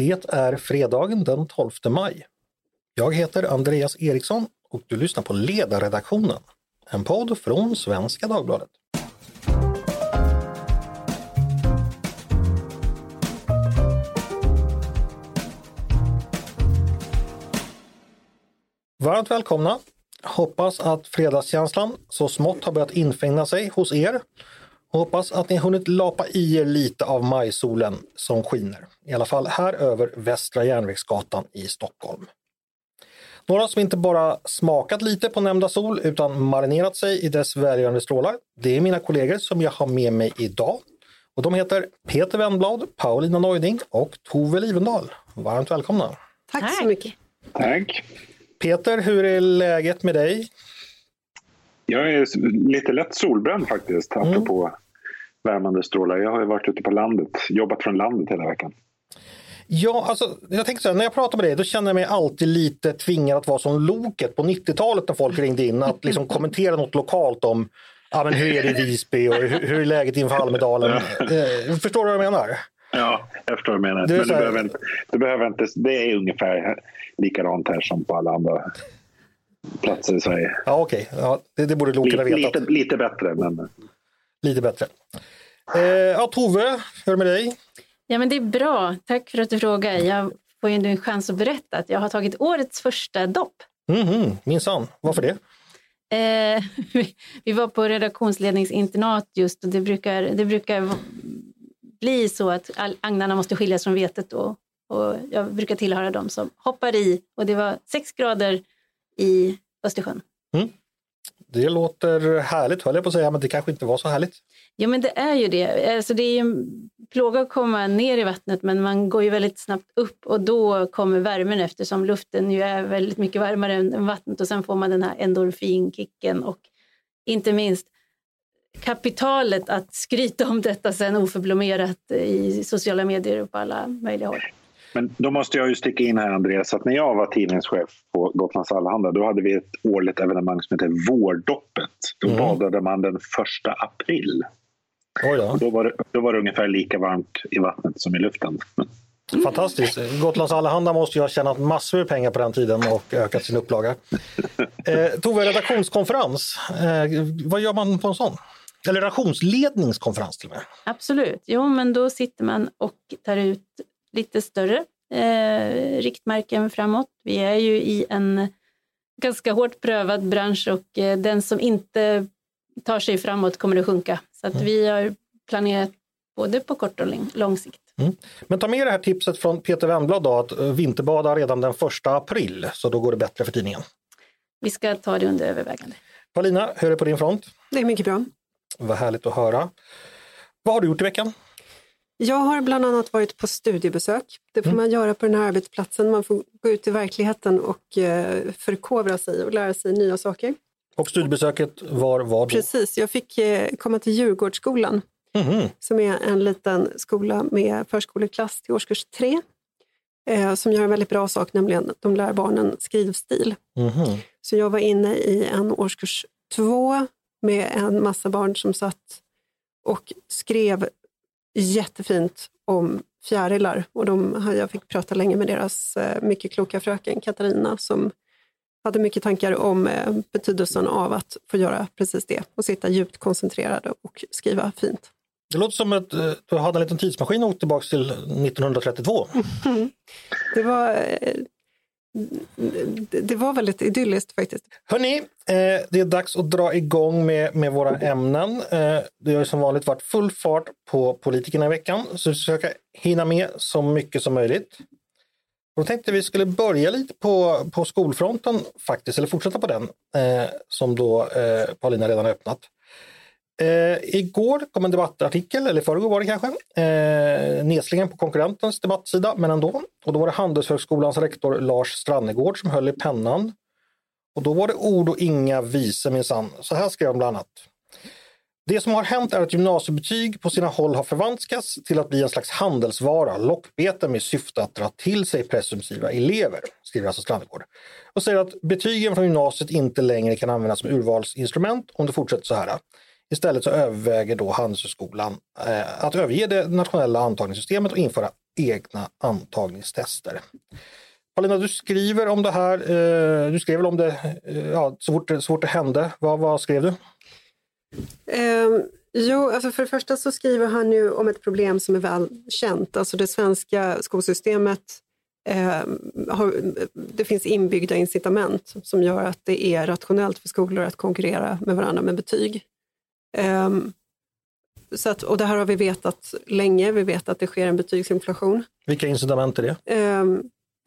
Det är fredagen den 12 maj. Jag heter Andreas Eriksson och du lyssnar på Ledarredaktionen, en podd från Svenska Dagbladet. Varmt välkomna! Hoppas att fredagskänslan så smått har börjat infinna sig hos er. Hoppas att ni hunnit lapa i er lite av majsolen som skiner. I alla fall här över Västra Järnvägsgatan i Stockholm. Några som inte bara smakat lite på nämnda sol utan marinerat sig i dess välgörande strålar. Det är mina kollegor som jag har med mig idag. Och de heter Peter Wennblad, Paulina Neuding och Tove Livendal. Varmt välkomna! Tack, så mycket! Tack! Peter, hur är läget med dig? Jag är lite lätt solbränd faktiskt, mm. Värmande strålar. Jag har varit ute på landet, jobbat från landet hela veckan. Ja, alltså, jag tänkte så här, när jag pratar med dig då känner jag mig alltid lite tvingad att vara som Loket på 90-talet när folk ringde in, att liksom kommentera något lokalt om ja, men hur är det i Visby och hur, hur är läget inför Almedalen. Eh, förstår du vad jag menar? Ja, jag förstår vad du menar. Det, men du behöver, inte, du behöver inte, det är ungefär likadant här som på alla andra platser i Sverige. Ja, Okej, okay. ja, det, det borde Loken ha vetat. Lite, lite bättre, men... Lite bättre. Eh, ja, Tove, hur är det med dig? Ja, men det är bra. Tack för att du frågar. Jag får ju nu en chans att berätta att jag har tagit årets första dopp. Mm -hmm. Minsann. Varför det? Eh, vi var på redaktionsledningsinternat just och det brukar, det brukar bli så att agnarna måste skiljas från vetet då. Och jag brukar tillhöra dem som hoppar i och det var sex grader i Östersjön. Mm. Det låter härligt höll jag på att säga, men det kanske inte var så härligt. Ja, men det är ju det. Alltså, det är ju en plåga att komma ner i vattnet, men man går ju väldigt snabbt upp och då kommer värmen eftersom luften ju är väldigt mycket varmare än vattnet och sen får man den här endorfinkicken och inte minst kapitalet att skryta om detta sen oförblommerat i sociala medier och på alla möjliga håll. Men då måste jag ju sticka in här Andreas, att när jag var tidningschef på Gotlands Allehanda då hade vi ett årligt evenemang som heter Vårdoppet. Då mm. badade man den första april. Oj då. Då, var det, då var det ungefär lika varmt i vattnet som i luften. Fantastiskt. Gotlands Allehanda måste ju ha tjänat massor med pengar på den tiden och ökat sin upplaga. Eh, Tove, redaktionskonferens. Eh, vad gör man på en sån? Eller redaktionsledningskonferens till och med? Absolut. Jo, men då sitter man och tar ut lite större eh, riktmärken framåt. Vi är ju i en ganska hårt prövad bransch och eh, den som inte tar sig framåt kommer att sjunka. Så att mm. vi har planerat både på kort och lång sikt. Mm. Men ta med det här tipset från Peter Wennblad då, att eh, vinterbada redan den första april, så då går det bättre för tidningen. Vi ska ta det under övervägande. Paulina, hur är det på din front? Det är mycket bra. Vad härligt att höra. Vad har du gjort i veckan? Jag har bland annat varit på studiebesök. Det får mm. man göra på den här arbetsplatsen. Man får gå ut i verkligheten och eh, förkovra sig och lära sig nya saker. Och studiebesöket var vad då? Precis, jag fick eh, komma till Djurgårdsskolan mm. som är en liten skola med förskoleklass till årskurs tre eh, som gör en väldigt bra sak, nämligen de lär barnen skrivstil. Mm. Så jag var inne i en årskurs två med en massa barn som satt och skrev jättefint om fjärilar och de, jag fick prata länge med deras eh, mycket kloka fröken Katarina som hade mycket tankar om eh, betydelsen av att få göra precis det och sitta djupt koncentrerade och skriva fint. Det låter som att eh, du hade en liten tidsmaskin och åkte tillbaka till 1932. det var det var väldigt idylliskt faktiskt. Hörni, eh, det är dags att dra igång med, med våra ämnen. Eh, det har som vanligt varit full fart på politikerna i veckan, så vi ska försöka hinna med så mycket som möjligt. Då tänkte vi skulle börja lite på, på skolfronten faktiskt, eller fortsätta på den, eh, som då eh, Paulina redan har öppnat. Eh, igår kom en debattartikel, eller förrgår var det kanske, eh, nedslingen på konkurrentens debattsida, men ändå. Och då var det Handelshögskolans rektor Lars Strannegård som höll i pennan. Och då var det ord och inga visor minsann. Så här skrev han bland annat. Det som har hänt är att gymnasiebetyg på sina håll har förvanskats till att bli en slags handelsvara, lockbete med syfte att dra till sig presumtiva elever, skriver alltså Strannegård. Och säger att betygen från gymnasiet inte längre kan användas som urvalsinstrument om det fortsätter så här. Istället så överväger då Handelshögskolan eh, att överge det nationella antagningssystemet och införa egna antagningstester. Paulina, du skriver om det här. Eh, du skrev väl om det eh, ja, så, fort, så fort det hände. Vad, vad skrev du? Um, jo, alltså för det första så skriver han ju om ett problem som är väl känt. Alltså det svenska skolsystemet eh, har, det finns inbyggda incitament som gör att det är rationellt för skolor att konkurrera med varandra med betyg. Eh, så att, och det här har vi vetat länge, vi vet att det sker en betygsinflation. Vilka incitament är det? Eh,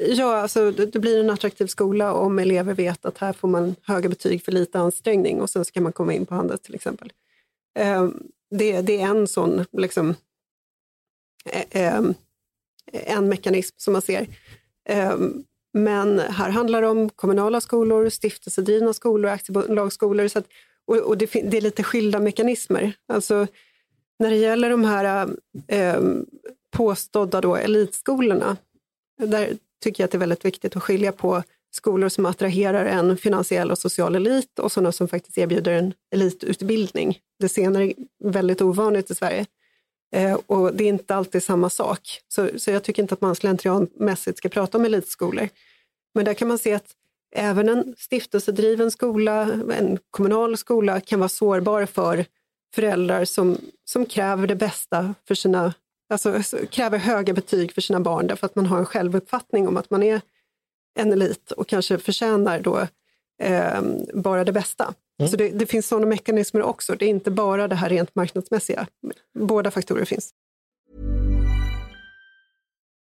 ja, alltså det, det, blir en attraktiv skola om elever vet att här får man höga betyg för lite ansträngning och sen ska man komma in på Handels till exempel. Ehm, det, det, är en sån liksom, ehm, en mekanism som man ser. Men här handlar det om kommunala skolor, stiftelsedrivna skolor, aktiebolagsskolor. Så att, och, och det, det, är lite skilda mekanismer. Alltså, när det gäller de här eh, påstådda då elitskolorna, där tycker jag att det är väldigt viktigt att skilja på skolor som attraherar en finansiell och social elit och sådana som faktiskt erbjuder en elitutbildning. Det senare är väldigt ovanligt i Sverige. Eh, och det är inte alltid samma sak. Så, så jag tycker inte att man slentrianmässigt ska prata om elitskolor. Men där kan man se att även en stiftelsedriven skola, en kommunal skola kan vara sårbar för föräldrar som, som kräver det bästa för sina, alltså kräver höga betyg för sina barn därför att man har en självuppfattning om att man är en elit och kanske förtjänar då eh, bara det bästa. Mm. Så det, det finns sådana mekanismer också. Det är inte bara det här rent marknadsmässiga. Båda faktorer finns.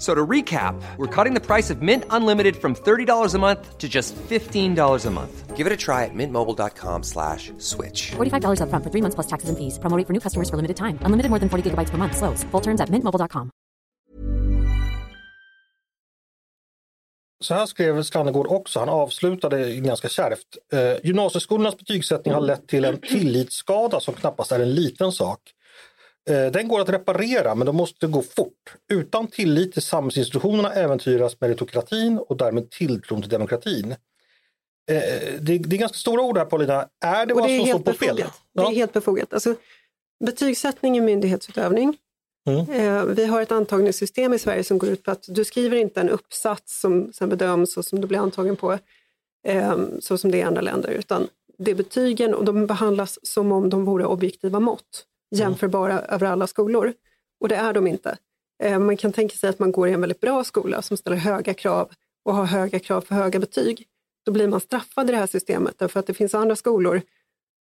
So to recap, we're cutting the price of Mint Unlimited from $30 a month to just $15 a month. Give it a try at mintmobile.com slash switch. $45 up front for three months plus taxes and fees. Promoting for new customers for limited time. Unlimited more than 40 gigabytes per month. Slows. Full terms at mintmobile.com. Så här skrev Strannegård också. Han avslutade ganska kärvt. Eh, gymnasieskolornas betygssättning har lett till en tillitsskada som knappast är en liten sak. Eh, den går att reparera men det måste gå fort. Utan tillit till samhällsinstitutionerna äventyras meritokratin och därmed tilltron till demokratin. Eh, det, det är ganska stora ord här Paulina. Är det och vad som står på spel? Det är helt befogat. Alltså, betygssättning är myndighetsutövning. Mm. Eh, vi har ett antagningssystem i Sverige som går ut på att du skriver inte en uppsats som sen bedöms och som du blir antagen på, så som det är i andra länder, utan det är betygen och de behandlas som om de vore objektiva mått jämförbara mm. över alla skolor. Och det är de inte. Eh, man kan tänka sig att man går i en väldigt bra skola som ställer höga krav och har höga krav för höga betyg. Då blir man straffad i det här systemet därför att det finns andra skolor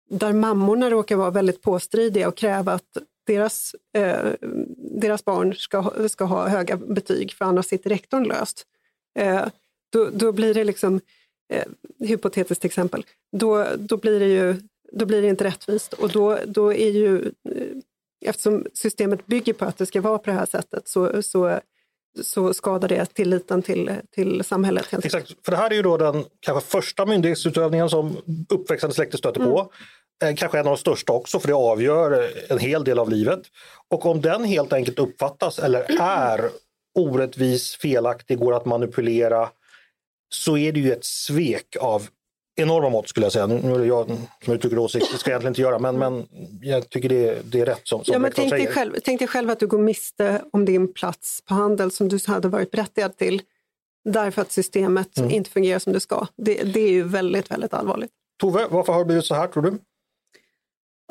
där mammorna råkar vara väldigt påstridiga och kräva att deras, eh, deras barn ska, ska ha höga betyg för annars sitter rektorn löst. Eh, då, då blir det liksom, eh, hypotetiskt exempel, då, då blir det ju då blir det inte rättvist och då, då är ju, eh, eftersom systemet bygger på att det ska vara på det här sättet så, så, så skadar det tilliten till, till samhället. Exakt, för det här är ju då den kanske första myndighetsutövningen som uppväxande släkte stöter mm. på. Eh, kanske en av de största också, för det avgör en hel del av livet. Och om den helt enkelt uppfattas eller är orättvis, felaktig, går att manipulera, så är det ju ett svek av enorma mått skulle jag säga. Nu är det jag som uttrycker åsikt, det ska jag egentligen inte göra, men, men jag tycker det, är, det är rätt som, som ja, men tänk dig, själv, tänk dig själv att du går miste om din plats på Handel som du hade varit berättigad till därför att systemet mm. inte fungerar som det ska. Det, det är ju väldigt, väldigt allvarligt. Tove, varför har det blivit så här tror du?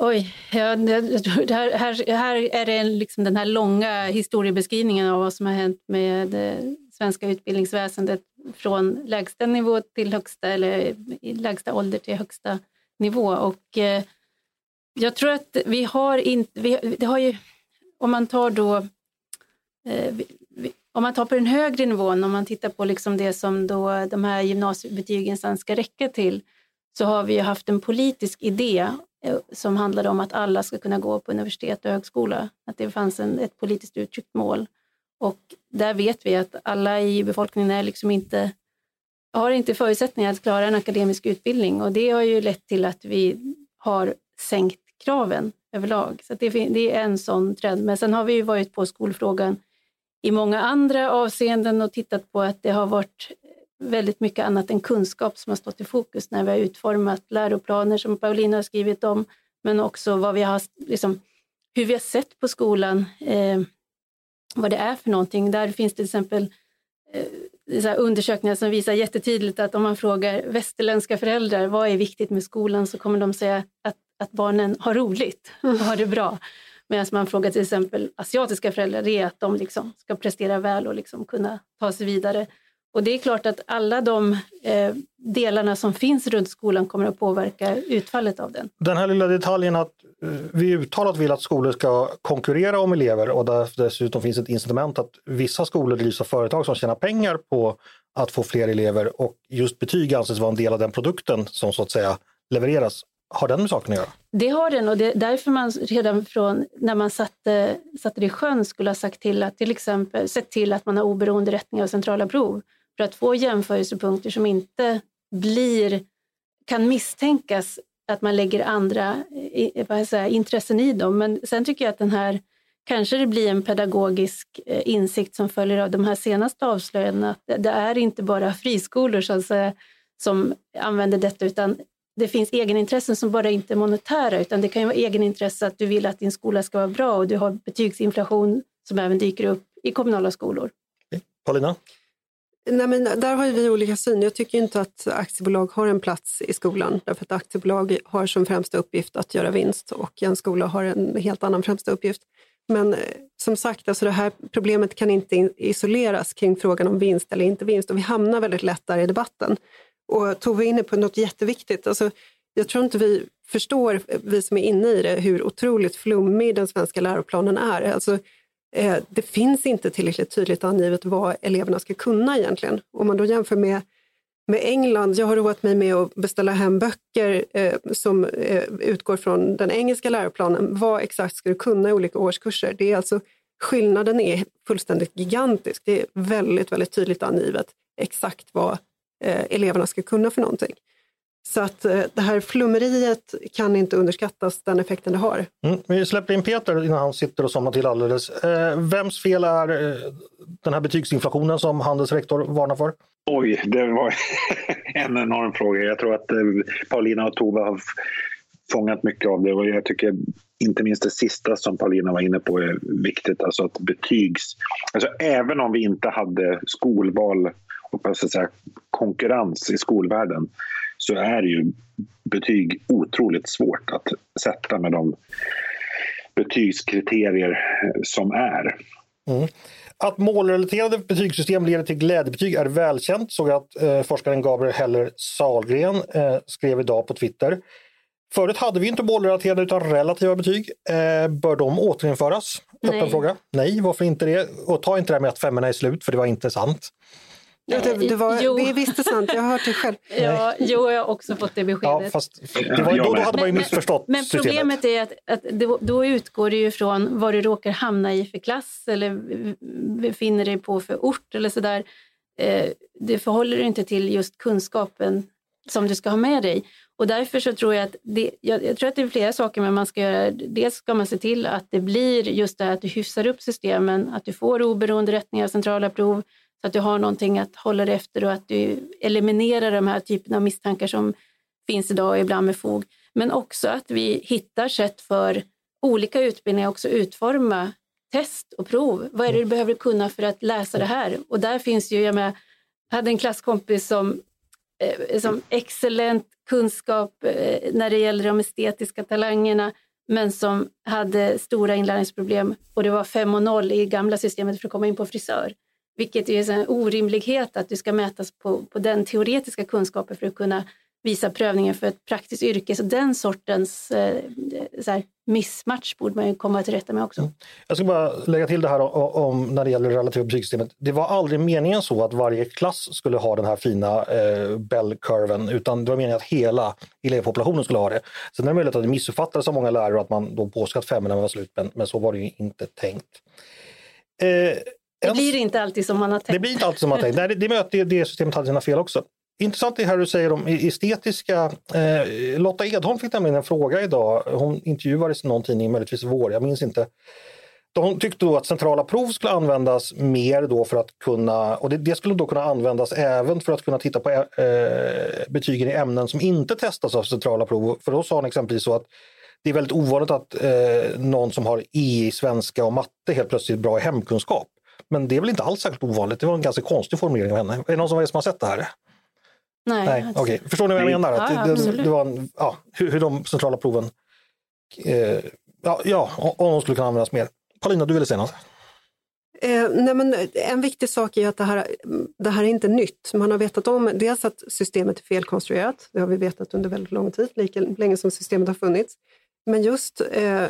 Oj, ja, det, här, här, här är det liksom den här långa historiebeskrivningen av vad som har hänt med det svenska utbildningsväsendet från lägsta nivå till högsta eller lägsta ålder till högsta nivå. Och eh, jag tror att vi har inte, vi, det har ju, om man tar då, eh, vi, om man tar på den högre nivån, om man tittar på liksom det som då de här gymnasiebetygen sen ska räcka till, så har vi haft en politisk idé eh, som handlade om att alla ska kunna gå på universitet och högskola. Att det fanns en, ett politiskt uttryckt mål. Och där vet vi att alla i befolkningen är liksom inte, har inte förutsättningar att klara en akademisk utbildning och det har ju lett till att vi har sänkt kraven överlag. Så det, det, är en sån trend. Men sen har vi ju varit på skolfrågan i många andra avseenden och tittat på att det har varit väldigt mycket annat än kunskap som har stått i fokus när vi har utformat läroplaner som Paulina har skrivit om, men också vad vi har, liksom, hur vi har sett på skolan, eh, vad det är för någonting. Där finns det till exempel eh, undersökningar som visar jättetydligt att om man frågar västerländska föräldrar vad är viktigt med skolan så kommer de säga att, att barnen har roligt och har det bra. Medan man frågar till exempel asiatiska föräldrar, det är att de liksom ska prestera väl och liksom kunna ta sig vidare. Och det är klart att alla de eh, delarna som finns runt skolan kommer att påverka utfallet av den. Den här lilla detaljen att vi uttalat vill att skolor ska konkurrera om elever och där dessutom finns ett incitament att vissa skolor drivs av företag som tjänar pengar på att få fler elever och just betyg anses vara en del av den produkten som så att säga levereras. Har den med saken att göra? Det har den och det är därför man redan från när man satte, satte det i sjön skulle ha sagt till att till exempel sett till att man har oberoende rättning av centrala prov för att få jämförelsepunkter som inte blir, kan misstänkas att man lägger andra vad säga, intressen i dem. Men sen tycker jag att den här, kanske det blir en pedagogisk eh, insikt som följer av de här senaste avslöjandena. Att det är inte bara friskolor så att säga, som använder detta utan det finns egenintressen som bara inte är monetära utan det kan ju vara egenintresse att du vill att din skola ska vara bra och du har betygsinflation som även dyker upp i kommunala skolor. Paulina? Nej, men där har vi olika syn. Jag tycker inte att aktiebolag har en plats i skolan därför att aktiebolag har som främsta uppgift att göra vinst och en skola har en helt annan främsta uppgift. Men eh, som sagt, alltså det här problemet kan inte isoleras kring frågan om vinst eller inte vinst och vi hamnar väldigt lätt där i debatten. Och Tove är inne på något jätteviktigt. Alltså, jag tror inte vi förstår, eh, vi som är inne i det, hur otroligt flummig den svenska läroplanen är. Alltså, Eh, det finns inte tillräckligt tydligt angivet vad eleverna ska kunna egentligen. Om man då jämför med, med England, jag har roat mig med att beställa hem böcker eh, som eh, utgår från den engelska läroplanen. Vad exakt ska du kunna i olika årskurser? Det är alltså, skillnaden är fullständigt gigantisk. Det är väldigt, väldigt tydligt angivet exakt vad eh, eleverna ska kunna för någonting. Så att eh, det här flummeriet kan inte underskattas, den effekten det har. Mm. Vi släpper in Peter innan han sitter och somnar till alldeles. Eh, vems fel är eh, den här betygsinflationen som handelsrektor varnar för? Oj, det var en enorm fråga. Jag tror att Paulina och Tove har fångat mycket av det och jag tycker inte minst det sista som Paulina var inne på är viktigt. Alltså att betygs... Alltså även om vi inte hade skolval och säga, konkurrens i skolvärlden så är ju betyg otroligt svårt att sätta med de betygskriterier som är. Mm. Att målrelaterade betygssystem leder till glädjebetyg är välkänt, såg att eh, forskaren Gabriel Heller Salgren eh, skrev idag på Twitter. Förut hade vi inte målrelaterade utan relativa betyg. Eh, bör de återinföras? Öppen Nej. fråga. Nej, varför inte det? Och ta inte det här med att femmorna är slut, för det var inte sant. Ja, det, det, var, Jo. det är visst och sant, jag har hört det själv. Ja, jo, jag har också fått det beskedet. Ja, fast det var, då, då hade man ju missförstått Men systemet. problemet är att, att då, då utgår det ju från vad du råkar hamna i för klass eller befinner dig på för ort eller sådär. Eh, det förhåller dig inte till just kunskapen som du ska ha med dig. Och därför så tror jag att det, jag, jag tror att det är flera saker men man ska göra. Dels ska man se till att det blir just det här att du hyfsar upp systemen, att du får oberoende rättningar av centrala prov, så att du har någonting att hålla dig efter och att du eliminerar de här typerna av misstankar som finns idag och ibland med fog. Men också att vi hittar sätt för olika utbildningar också utforma test och prov. Vad är det du behöver kunna för att läsa det här? Och där finns ju, jag med, hade en klasskompis som, eh, som excellent kunskap eh, när det gäller de estetiska talangerna men som hade stora inlärningsproblem och det var 5 och 0 i gamla systemet för att komma in på frisör. Vilket är en orimlighet att du ska mätas på, på den teoretiska kunskapen för att kunna visa prövningen för ett praktiskt yrke. Så den sortens eh, så här, missmatch borde man ju komma till rätta med också. Mm. Jag ska bara lägga till det här om, om när det gäller det relativa betygssystemet. Det var aldrig meningen så att varje klass skulle ha den här fina eh, bell-curven utan det var meningen att hela elevpopulationen skulle ha det. Sen är det möjligt att det missuppfattades av många lärare och att man då påstod att femmorna var slut men, men så var det ju inte tänkt. Eh, det blir inte alltid som man har tänkt. det blir inte alltid som man tänkt. Nej, det, det, det systemet hade sina fel också. intressant det här du säger om estetiska. Eh, Lotta Edholm fick nämligen en fråga idag. Hon intervjuades i någon tidning, möjligtvis Vår, jag minns inte. De tyckte då att centrala prov skulle användas mer då för att kunna, och det, det skulle då kunna användas även för att kunna titta på eh, betygen i ämnen som inte testas av centrala prov. För då sa hon exempelvis så att det är väldigt ovanligt att eh, någon som har E i svenska och matte helt plötsligt är bra i hemkunskap. Men det är väl inte alls särskilt ovanligt. Det var en ganska konstig formulering av henne. Är det någon som, som har sett det här? Nej. Nej, okay. Förstår ni vad jag menar? Ja, det, det, det, var en, ja, hur, hur de centrala proven, eh, ja, ja, om de skulle kunna användas mer. Paulina, du ville säga något? Eh, nej men en viktig sak är att det här, det här är inte nytt. Man har vetat om dels att systemet är felkonstruerat, det har vi vetat under väldigt lång tid, lika länge som systemet har funnits. Men just eh,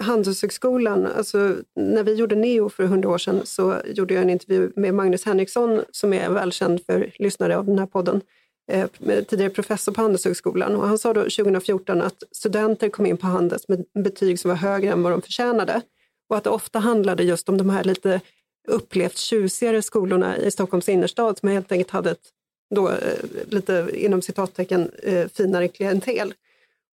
Handelshögskolan, alltså när vi gjorde NEO för hundra år sedan så gjorde jag en intervju med Magnus Henriksson som är välkänd för lyssnare av den här podden, eh, tidigare professor på Handelshögskolan. Och han sa då 2014 att studenter kom in på Handels med betyg som var högre än vad de förtjänade. Och att det ofta handlade just om de här lite upplevt tjusigare skolorna i Stockholms innerstad som helt enkelt hade ett då, eh, lite inom citattecken eh, finare klientel.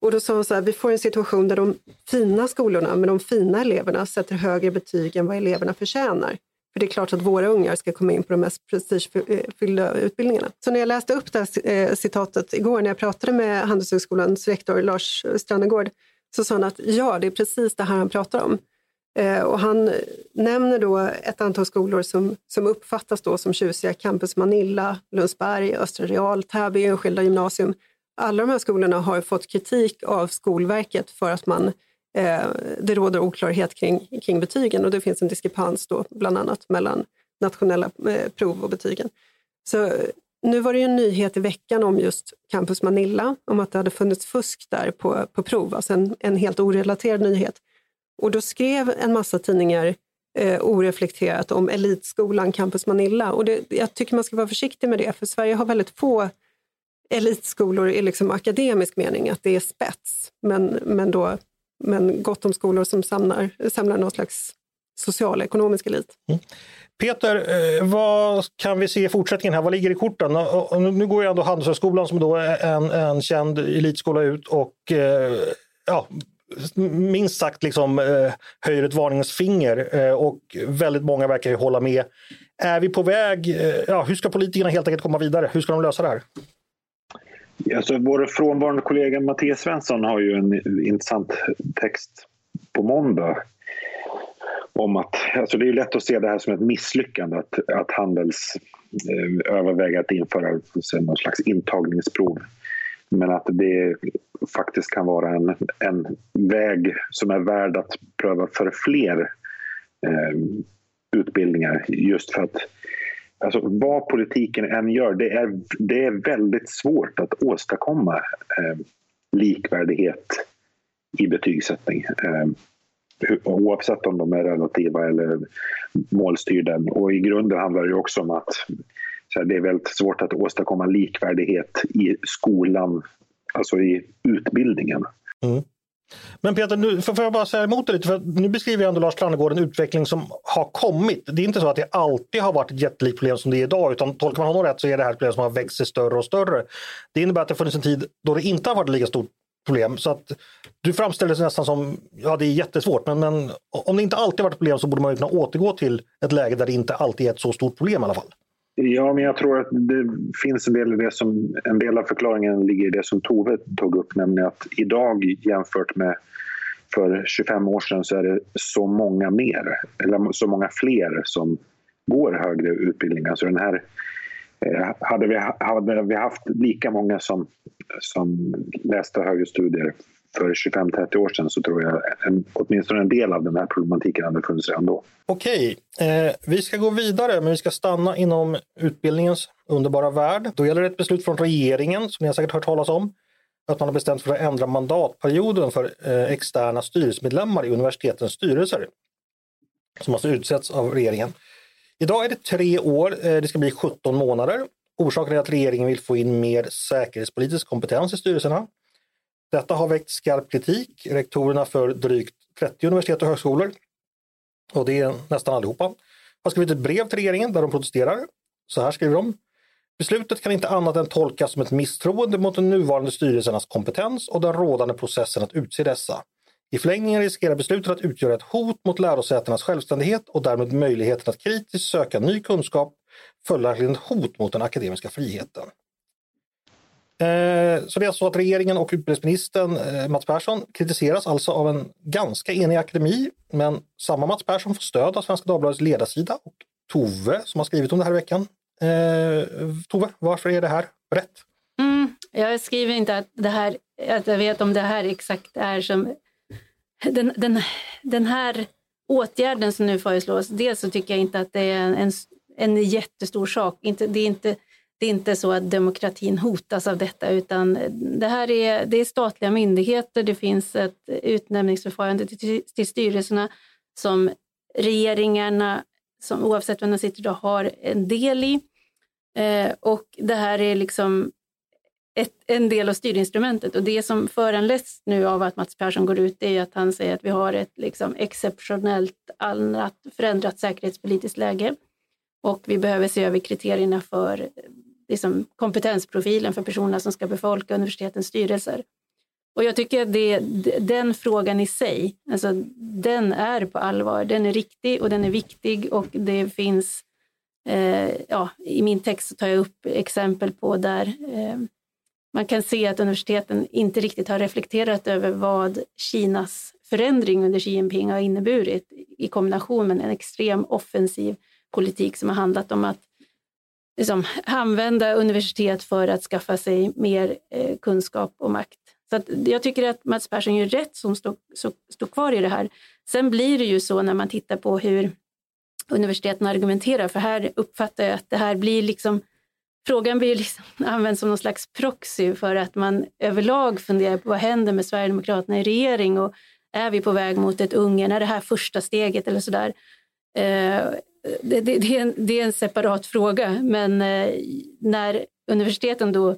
Och då sa hon så här, vi får en situation där de fina skolorna med de fina eleverna sätter högre betyg än vad eleverna förtjänar. För det är klart att våra ungar ska komma in på de mest prestigefyllda utbildningarna. Så när jag läste upp det här eh, citatet igår när jag pratade med Handelshögskolans rektor Lars Strannegård så sa han att ja, det är precis det här han pratar om. Eh, och han nämner då ett antal skolor som, som uppfattas då som tjusiga. Campus Manilla, Lundsberg, Östra Real, Täby enskilda gymnasium. Alla de här skolorna har fått kritik av Skolverket för att man, eh, det råder oklarhet kring, kring betygen och det finns en diskrepans då bland annat mellan nationella eh, prov och betygen. Så nu var det en nyhet i veckan om just Campus Manilla, om att det hade funnits fusk där på, på prov, alltså en, en helt orelaterad nyhet. Och då skrev en massa tidningar eh, oreflekterat om elitskolan Campus Manilla. Och det, jag tycker man ska vara försiktig med det, för Sverige har väldigt få elitskolor i liksom akademisk mening, att det är spets. Men, men, då, men gott om skolor som samlar, samlar någon slags social elit. Mm. Peter, eh, vad kan vi se i fortsättningen här? Vad ligger i korten? Nu går ju ändå Handelshögskolan som då är en, en känd elitskola ut och eh, ja, minst sagt liksom, eh, höjer ett varningens finger och väldigt många verkar ju hålla med. Är vi på väg? Ja, hur ska politikerna helt enkelt komma vidare? Hur ska de lösa det här? Alltså, vår frånvarande kollega Mattias Svensson har ju en intressant text på måndag om att alltså det är lätt att se det här som ett misslyckande att, att Handels eh, överväger att införa någon slags intagningsprov men att det faktiskt kan vara en, en väg som är värd att pröva för fler eh, utbildningar. Just för att alltså, vad politiken än gör, det är, det är väldigt svårt att åstadkomma eh, likvärdighet i betygssättning. Eh, oavsett om de är relativa eller målstyrda. Och i grunden handlar det också om att så det är väldigt svårt att åstadkomma likvärdighet i skolan, alltså i utbildningen. Mm. Men Peter, nu får jag bara säga emot dig lite, för nu beskriver ändå Lars Strannegård en utveckling som har kommit. Det är inte så att det alltid har varit ett jättelikt problem som det är idag, utan tolkar man honom rätt så är det här ett problem som har växt sig större och större. Det innebär att det funnits en tid då det inte har varit ett lika stort problem. Så att du framställer det nästan som, ja det är jättesvårt, men, men om det inte alltid varit ett problem så borde man kunna återgå till ett läge där det inte alltid är ett så stort problem i alla fall. Ja, men jag tror att det finns en del i det som, en del av förklaringen ligger i det som Tove tog upp, nämligen att idag jämfört med för 25 år sedan så är det så många mer, eller så många fler som går högre utbildningar. Så den här, eh, hade, vi, hade vi haft lika många som, som läste högre studier för 25-30 år sedan så tror jag en, åtminstone en del av den här problematiken hade funnits redan då. Okej, eh, vi ska gå vidare men vi ska stanna inom utbildningens underbara värld. Då gäller det ett beslut från regeringen som ni har säkert hört talas om. Att man har bestämt för att ändra mandatperioden för eh, externa styrelsemedlemmar i universitetens styrelser. Som alltså utsätts av regeringen. Idag är det tre år, eh, det ska bli 17 månader. Orsaken är att regeringen vill få in mer säkerhetspolitisk kompetens i styrelserna. Detta har väckt skarp kritik. Rektorerna för drygt 30 universitet och högskolor, och det är nästan allihopa, har skrivit ett brev till regeringen där de protesterar. Så här skriver de. Beslutet kan inte annat än tolkas som ett misstroende mot de nuvarande styrelsernas kompetens och den rådande processen att utse dessa. I förlängningen riskerar beslutet att utgöra ett hot mot lärosätenas självständighet och därmed möjligheten att kritiskt söka ny kunskap, följaktligen ett hot mot den akademiska friheten. Eh, så det är så att regeringen och utbildningsministern eh, Mats Persson kritiseras alltså av en ganska enig akademi, men samma Mats Persson får stöd av Svenska Dagbladets ledarsida och Tove som har skrivit om det här i veckan. Eh, Tove, varför är det här rätt? Mm, jag skriver inte att, det här, att jag vet om det här exakt är som den, den, den här åtgärden som nu föreslås. Dels så tycker jag inte att det är en, en, en jättestor sak. Inte, det är inte det är inte så att demokratin hotas av detta utan det här är, det är statliga myndigheter, det finns ett utnämningsförfarande till, till styrelserna som regeringarna, som, oavsett vem de sitter då, har en del i. Eh, och det här är liksom ett, en del av styrinstrumentet och det som föranleds nu av att Mats Persson går ut är att han säger att vi har ett liksom exceptionellt annat förändrat säkerhetspolitiskt läge och vi behöver se över kriterierna för liksom, kompetensprofilen för personerna som ska befolka universitetens styrelser. Och jag tycker att det, den frågan i sig, alltså, den är på allvar. Den är riktig och den är viktig och det finns, eh, ja, i min text tar jag upp exempel på där eh, man kan se att universiteten inte riktigt har reflekterat över vad Kinas förändring under Xi Jinping har inneburit i kombination med en extrem offensiv politik som har handlat om att liksom, använda universitet för att skaffa sig mer eh, kunskap och makt. Så jag tycker att Mats Persson gör rätt som står, kvar i det här. Sen blir det ju så när man tittar på hur universiteten argumenterar, för här uppfattar jag att det här blir liksom Frågan blir liksom använd som någon slags proxy för att man överlag funderar på vad händer med Sverigedemokraterna i regering och är vi på väg mot ett Ungern, är det här första steget eller sådär? Eh, det, det, det, är en, det är en separat fråga, men eh, när universiteten då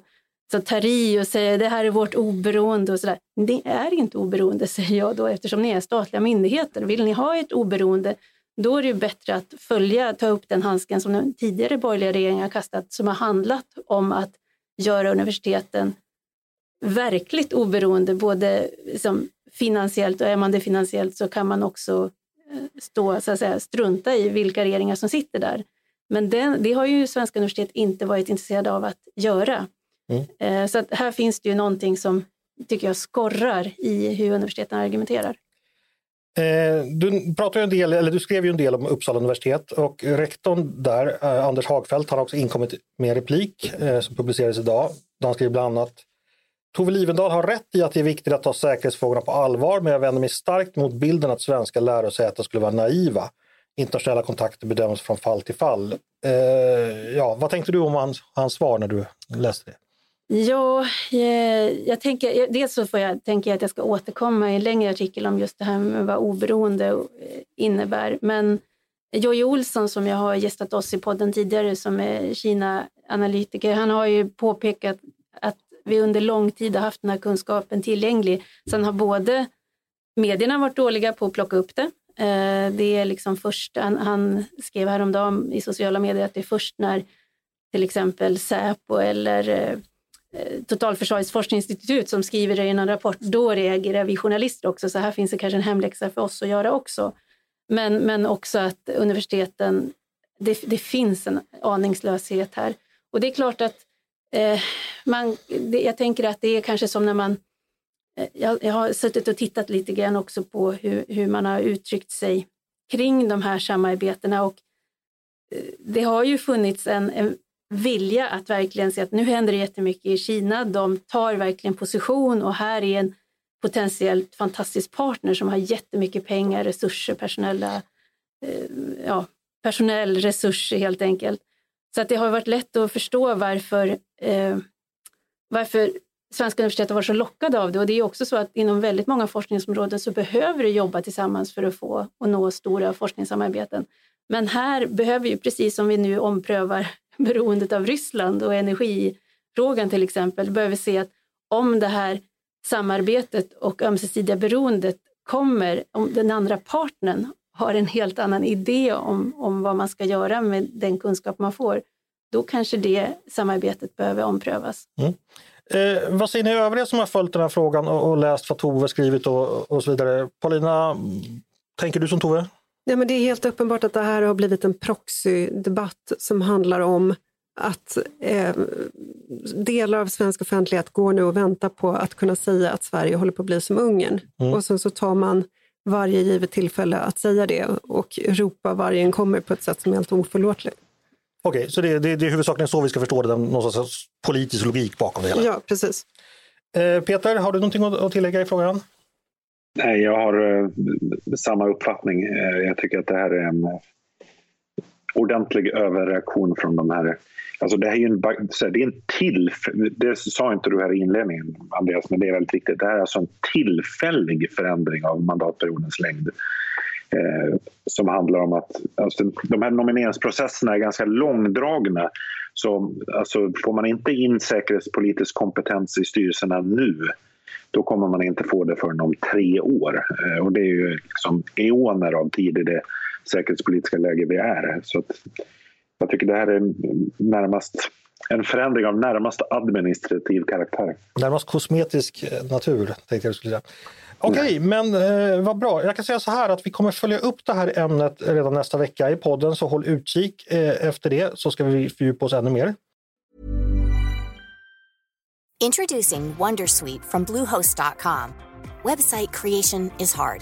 så tar i och säger det här är vårt oberoende och sådär. Det är inte oberoende säger jag då eftersom ni är statliga myndigheter. Vill ni ha ett oberoende då är det bättre att följa, ta upp den handsken som den tidigare borgerliga regeringen har kastat som har handlat om att göra universiteten verkligt oberoende, både liksom finansiellt och är man det finansiellt så kan man också stå, så att säga, strunta i vilka regeringar som sitter där. Men den, det har ju svenska universitet inte varit intresserade av att göra. Mm. Eh, så att här finns det ju någonting som tycker jag skorrar i hur universiteten argumenterar. Eh, du, pratar en del, eller du skrev ju en del om Uppsala universitet och rektorn där, eh, Anders Hagfeldt, har också inkommit med en replik som publicerades idag. Han skriver bland annat Tove Livendal har rätt i att det är viktigt att ta säkerhetsfrågorna på allvar, men jag vänder mig starkt mot bilden att svenska lärosäten skulle vara naiva. Internationella kontakter bedöms från fall till fall. Eh, ja, vad tänkte du om hans, hans svar när du läste det? Ja, jag, jag tänker, eh, dels så får jag, tänker jag att jag ska återkomma i en längre artikel om just det här med vad oberoende eh, innebär. Men Jojje Olsson som jag har gästat oss i podden tidigare som är Kina-analytiker, han har ju påpekat att vi under lång tid har haft den här kunskapen tillgänglig. Sen har både medierna varit dåliga på att plocka upp det. Eh, det är liksom först, han, han skrev häromdagen i sociala medier att det är först när till exempel Säpo eller eh, eh, Totalförsvarets forskningsinstitut som skriver det i en rapport, då reagerar vi journalister också. Så här finns det kanske en hemläxa för oss att göra också. Men, men också att universiteten, det, det finns en aningslöshet här. Och det är klart att eh, man, det, jag tänker att det är kanske som när man eh, jag, jag, har suttit och tittat lite grann också på hur, hur man har uttryckt sig kring de här samarbetena och eh, det har ju funnits en, en vilja att verkligen se att nu händer det jättemycket i Kina. De tar verkligen position och här är en potentiellt fantastisk partner som har jättemycket pengar, resurser, personella, eh, ja, personell resurser helt enkelt. Så att det har varit lätt att förstå varför, eh, varför svenska universitet har varit så lockade av det. Och det är också så att inom väldigt många forskningsområden så behöver du jobba tillsammans för att få och nå stora forskningssamarbeten. Men här behöver ju, precis som vi nu omprövar beroendet av Ryssland och energifrågan till exempel, behöver se att om det här samarbetet och ömsesidiga beroendet kommer, om den andra partnern har en helt annan idé om, om vad man ska göra med den kunskap man får, då kanske det samarbetet behöver omprövas. Mm. Eh, vad säger ni övriga som har följt den här frågan och, och läst vad Tove skrivit och, och så vidare? Paulina, tänker du som Tove? Ja, men det är helt uppenbart att det här har blivit en proxydebatt som handlar om att eh, delar av svensk offentlighet går nu och väntar på att kunna säga att Sverige håller på att bli som Ungern. Mm. Och sen så tar man varje givet tillfälle att säga det och ropa vargen kommer på ett sätt som är helt oförlåtligt. Okej, okay, så det, det, det är huvudsakligen så vi ska förstå det, någon sorts politisk logik bakom det hela? Ja, precis. Eh, Peter, har du någonting att tillägga i frågan? Nej, jag har uh, samma uppfattning. Uh, jag tycker att det här är en ordentlig överreaktion från de här Alltså det, här är en, det är en till, det sa inte du här i inledningen Andreas, men det är väldigt riktigt. Det här är alltså en tillfällig förändring av mandatperiodens längd. Eh, som handlar om att alltså, de här nomineringsprocesserna är ganska långdragna. Så alltså, får man inte in säkerhetspolitisk kompetens i styrelserna nu då kommer man inte få det förrän om tre år. Eh, och det är ju liksom eoner av tid i det säkerhetspolitiska läge vi är. Så att, jag tycker det här är närmast en förändring av närmast administrativ karaktär. Närmast kosmetisk eh, natur, tänkte jag skulle säga. Okej, okay, men eh, vad bra. Jag kan säga så här att vi kommer följa upp det här ämnet redan nästa vecka i podden, så håll utkik eh, efter det så ska vi fördjupa oss ännu mer. Introducing Wondersweet from Bluehost.com. Website creation is hard.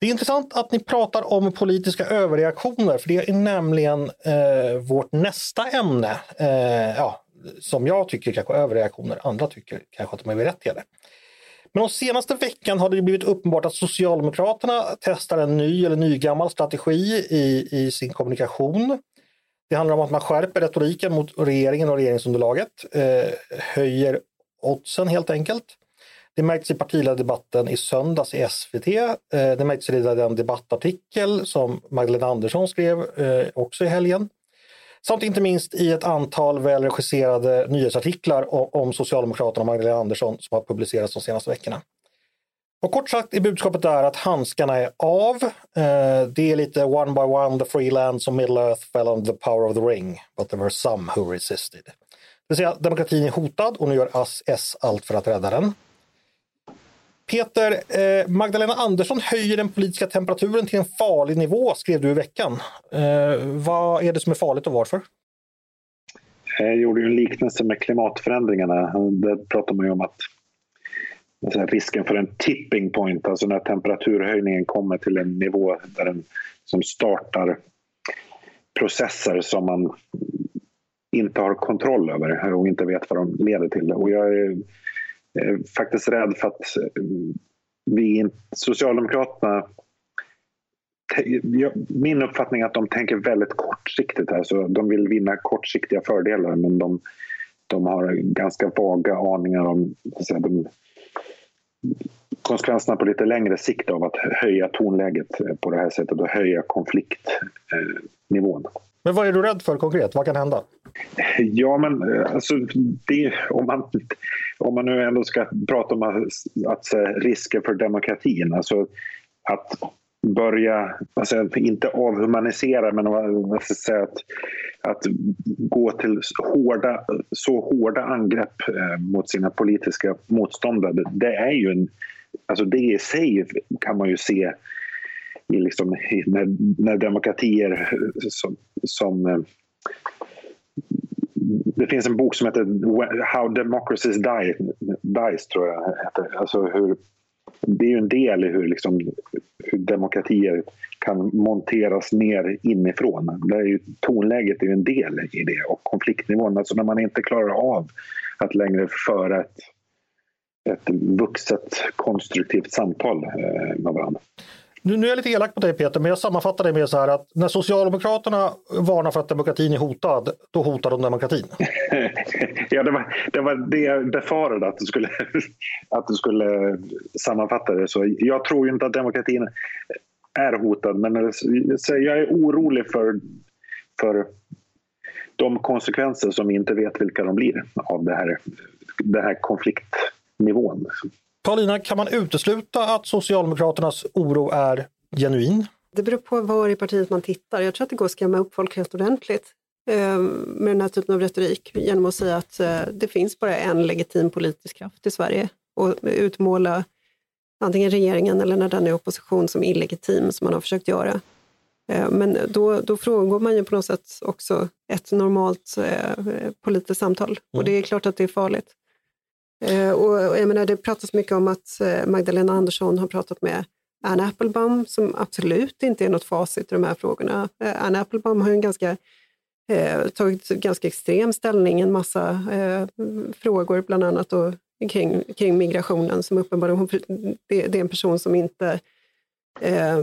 Det är intressant att ni pratar om politiska överreaktioner, för det är nämligen eh, vårt nästa ämne. Eh, ja, som jag tycker kanske överreaktioner, andra tycker kanske att de är berättigade. Men de senaste veckan har det blivit uppenbart att Socialdemokraterna testar en ny eller nygammal strategi i, i sin kommunikation. Det handlar om att man skärper retoriken mot regeringen och regeringsunderlaget, eh, höjer oddsen helt enkelt. Det märktes i partiledardebatten i söndags i SVT. Eh, det märktes i den debattartikel som Magdalena Andersson skrev eh, också i helgen. Samt inte minst i ett antal välregisserade nyhetsartiklar om Socialdemokraterna och Magdalena Andersson som har publicerats de senaste veckorna. Och kort sagt är budskapet där att handskarna är av. Eh, det är lite one by one the free lands of Middle Earth fell under the power of the ring, but there were some who resisted. Det vill säga demokratin är hotad och nu gör S allt för att rädda den. Peter, eh, Magdalena Andersson höjer den politiska temperaturen till en farlig nivå, skrev du i veckan. Eh, vad är det som är farligt och varför? Eh, jag gjorde en liknelse med klimatförändringarna. Där pratar man ju om att alltså, risken för en tipping point, alltså när temperaturhöjningen kommer till en nivå där den som startar processer som man inte har kontroll över och inte vet vad de leder till. Och jag är Eh, faktiskt rädd för att eh, vi, Socialdemokraterna min uppfattning är att de tänker väldigt kortsiktigt. Alltså, de vill vinna kortsiktiga fördelar men de, de har ganska vaga aningar om alltså, de, konsekvenserna på lite längre sikt av att höja tonläget eh, på det här sättet och höja konfliktnivån. Men vad är du rädd för konkret? Vad kan hända? Ja, men eh, alltså, det, om, man, om man nu ändå ska prata om att, att risker för demokratin, alltså att börja, alltså, inte avhumanisera, men vad ska säga, att, att gå till hårda, så hårda angrepp eh, mot sina politiska motståndare, det är ju en, alltså det i sig kan man ju se i liksom, när, när demokratier som, som eh, det finns en bok som heter How Democracies Die, Dies, tror jag. Alltså hur, det är ju en del i hur, liksom, hur demokratier kan monteras ner inifrån. Det är ju, tonläget är ju en del i det och konfliktnivån. Alltså när man inte klarar av att längre föra ett, ett vuxet konstruktivt samtal eh, med varandra. Nu, nu är jag lite elak på dig Peter, men jag sammanfattar det med så här att när Socialdemokraterna varnar för att demokratin är hotad, då hotar de demokratin. ja, det var, det var det jag befarade att du skulle, att du skulle sammanfatta det så. Jag tror ju inte att demokratin är hotad, men jag är orolig för, för de konsekvenser som vi inte vet vilka de blir av det här, det här konfliktnivån. Paulina, kan man utesluta att Socialdemokraternas oro är genuin? Det beror på var i partiet man tittar. Jag tror att det går att skrämma upp folk helt ordentligt eh, med den här typen av retorik genom att säga att eh, det finns bara en legitim politisk kraft i Sverige och utmåla antingen regeringen eller när den är opposition som illegitim, som man har försökt göra. Eh, men då, då frångår man ju på något sätt också ett normalt politiskt samtal och mm. det är klart att det är farligt. Eh, och jag menar, det pratas mycket om att eh, Magdalena Andersson har pratat med Anne Applebaum som absolut inte är något facit i de här frågorna. Anna Anne Applebaum har en ganska, eh, tagit ganska extrem ställning i en massa eh, frågor, bland annat då kring, kring migrationen som uppenbarligen, det, det är en person som inte eh,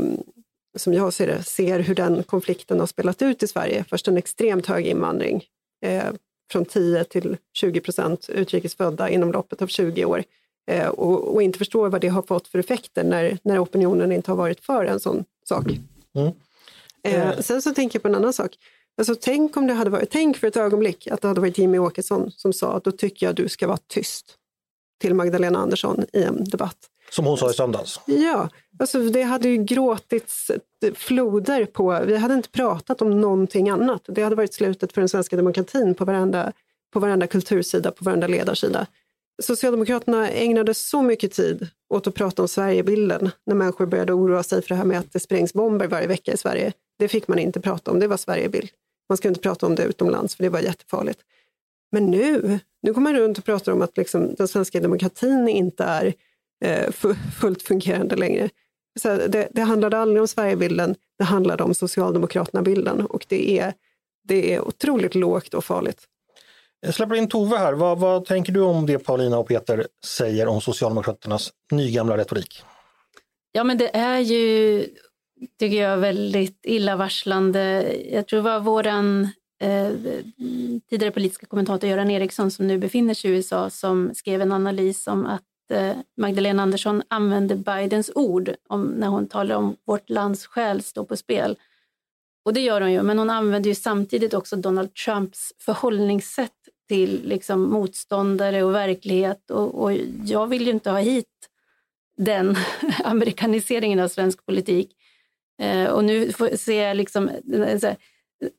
som jag ser det, ser hur den konflikten har spelat ut i Sverige. Först en extremt hög invandring eh, från 10 till 20 procent utrikesfödda inom loppet av 20 år eh, och, och, inte förstår vad det har fått för effekter när, när opinionen inte har varit för en sån sak. Mm. Eh, sen så tänker jag på en annan sak. Alltså, tänk om det hade varit, tänk för ett ögonblick att det hade varit Jimmy Åkesson som sa då tycker jag du ska vara tyst till Magdalena Andersson i en debatt. Som hon sa i söndags? Ja, alltså det hade ju gråtits eh, floder på, vi hade inte pratat om någonting annat. Det hade varit slutet för den svenska demokratin på varenda, på varenda kultursida, på varenda ledarsida. Socialdemokraterna ägnade så mycket tid åt att prata om Sverigebilden när människor började oroa sig för det här med att det sprängs bomber varje vecka i Sverige. Det fick man inte prata om, det var Sverigebild. Man ska inte prata om det utomlands för det var jättefarligt. Men nu, nu går man runt och pratar om att liksom den svenska demokratin inte är fullt fungerande längre. Så det, det handlade aldrig om Sverigebilden, det handlade om Socialdemokraterna-bilden och det är, det är otroligt lågt och farligt. Jag släpper in Tove här. Vad, vad, tänker du om det Paulina och Peter säger om Socialdemokraternas nygamla retorik? Ja, men det är ju, tycker jag, väldigt illavarslande. Jag tror det var våran eh, tidigare politiska kommentator Göran Eriksson som nu befinner sig i USA som skrev en analys om att Eh, Eh, Magdalena Andersson använder Bidens ord om, när hon talar om vårt lands själ står på spel. Och det gör hon ju, men hon använder ju samtidigt också Donald Trumps förhållningssätt till liksom motståndare och verklighet. Och, och jag vill ju inte ha hit den amerikaniseringen av svensk politik. Eh, och nu får, ser jag liksom eh, en,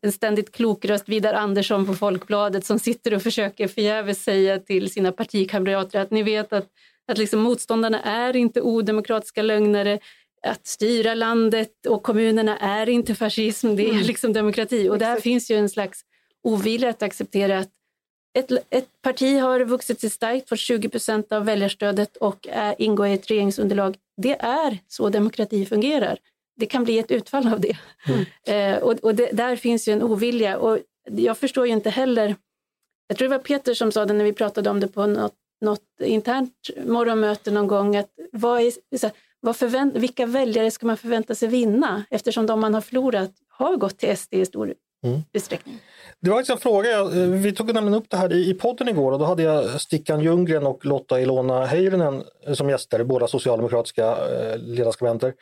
en ständigt klok röst, Vidar Andersson på Folkbladet, som sitter och försöker förgäves säga till sina partikamrater att ni vet att att liksom motståndarna är inte odemokratiska lögnare, att styra landet och kommunerna är inte fascism, det är mm. liksom demokrati. Och där finns ju en slags ovilja att acceptera att ett, ett parti har vuxit sig starkt, fått 20 procent av väljarstödet och är, ingår i ett regeringsunderlag. Det är så demokrati fungerar. Det kan bli ett utfall av det. Mm. Eh, och, och det, där finns ju en ovilja. Och jag förstår ju inte heller, jag tror det var Peter som sa det när vi pratade om det på något något internt morgonmöte någon gång att vad är, vad förvänt, vilka väljare ska man förvänta sig vinna eftersom de man har förlorat har gått till SD i stor mm. utsträckning. Det var en fråga, vi tog nämligen upp det här i podden igår och då hade jag Stickan Ljunggren och Lotta Ilona Heirunen som gäster, båda socialdemokratiska eh, ledarskribenter.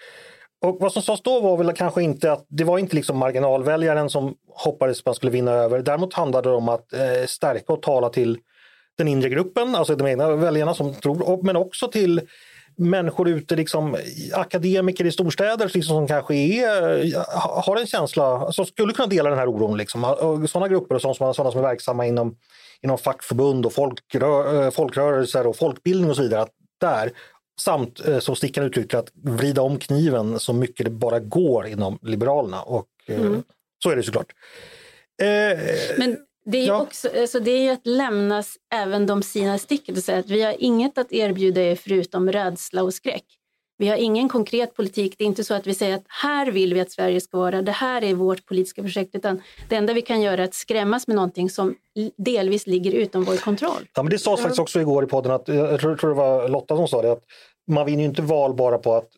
Och vad som sades då var väl kanske inte att det var inte liksom marginalväljaren som hoppades man skulle vinna över. Däremot handlade det om att eh, stärka och tala till den inre gruppen, alltså de egna väljarna som tror, men också till människor ute, liksom, akademiker i storstäder liksom, som kanske är, har en känsla, som skulle kunna dela den här oron. Liksom. Sådana grupper och sådana, sådana som är verksamma inom, inom fackförbund och folkrö, folkrörelser och folkbildning och så vidare. Att där, samt eh, som Stickan uttryckte att vrida om kniven så mycket det bara går inom Liberalerna. Och eh, mm. så är det såklart. Eh, Men det är, ja. också, alltså det är att lämna även de sina sticket och säga att vi har inget att erbjuda er förutom rädsla och skräck. Vi har ingen konkret politik. Det är inte så att vi säger att här vill vi att Sverige ska vara, det här är vårt politiska projekt, utan det enda vi kan göra är att skrämmas med någonting som delvis ligger utom vår kontroll. Ja, men det sades faktiskt också igår i podden, att, jag tror det var Lotta som sa det, att man vinner ju inte val bara på att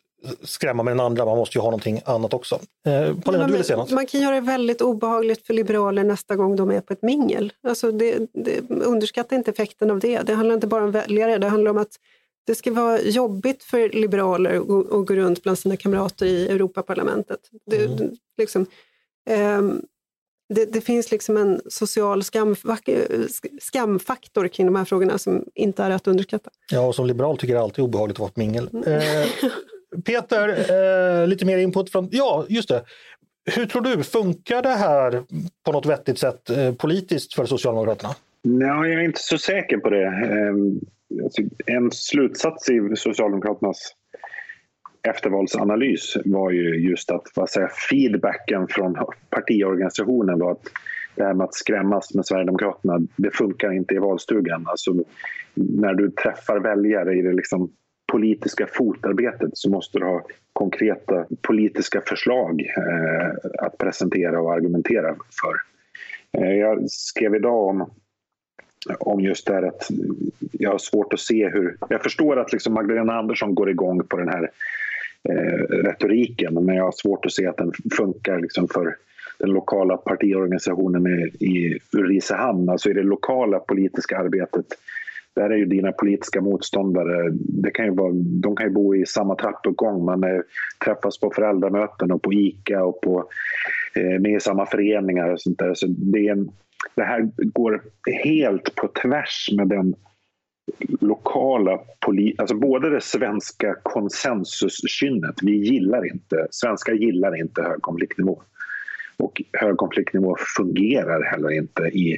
skrämma med den andra, man måste ju ha någonting annat också. Eh, Paulina, du ville säga något? Man kan göra det väldigt obehagligt för liberaler nästa gång de är på ett mingel. Alltså det, det, underskatta inte effekten av det. Det handlar inte bara om väljare, det handlar om att det ska vara jobbigt för liberaler att gå runt bland sina kamrater i Europaparlamentet. Det, mm. liksom, um, det, det, finns liksom en social skam, skamfaktor kring de här frågorna som inte är att underskatta. Ja, och som liberal tycker jag alltid är obehagligt att vara på mingel. Mm. Eh, Peter, eh, lite mer input från... Ja, just det. Hur tror du, funkar det här på något vettigt sätt eh, politiskt för Socialdemokraterna? Nej, jag är inte så säker på det. Ehm, alltså, en slutsats i Socialdemokraternas eftervalsanalys var ju just att vad säger, feedbacken från partiorganisationen var att det här med att skrämmas med Sverigedemokraterna, det funkar inte i valstugan. Alltså, när du träffar väljare i det liksom politiska fotarbetet så måste du ha konkreta politiska förslag eh, att presentera och argumentera för. Eh, jag skrev idag om om just det här att jag har svårt att se hur... Jag förstår att liksom Magdalena Andersson går igång på den här eh, retoriken men jag har svårt att se att den funkar liksom för den lokala partiorganisationen i, i Ulricehamn, alltså i det lokala politiska arbetet. Där är ju dina politiska motståndare, det kan ju vara, de kan ju bo i samma trappuppgång, man är, träffas på föräldramöten och på ICA och på, eh, med i samma föreningar och sånt där. Så det, är en, det här går helt på tvärs med den lokala, alltså både det svenska konsensuskynnet, vi gillar inte, svenskar gillar inte hög konfliktnivå. Och hög konfliktnivå fungerar heller inte i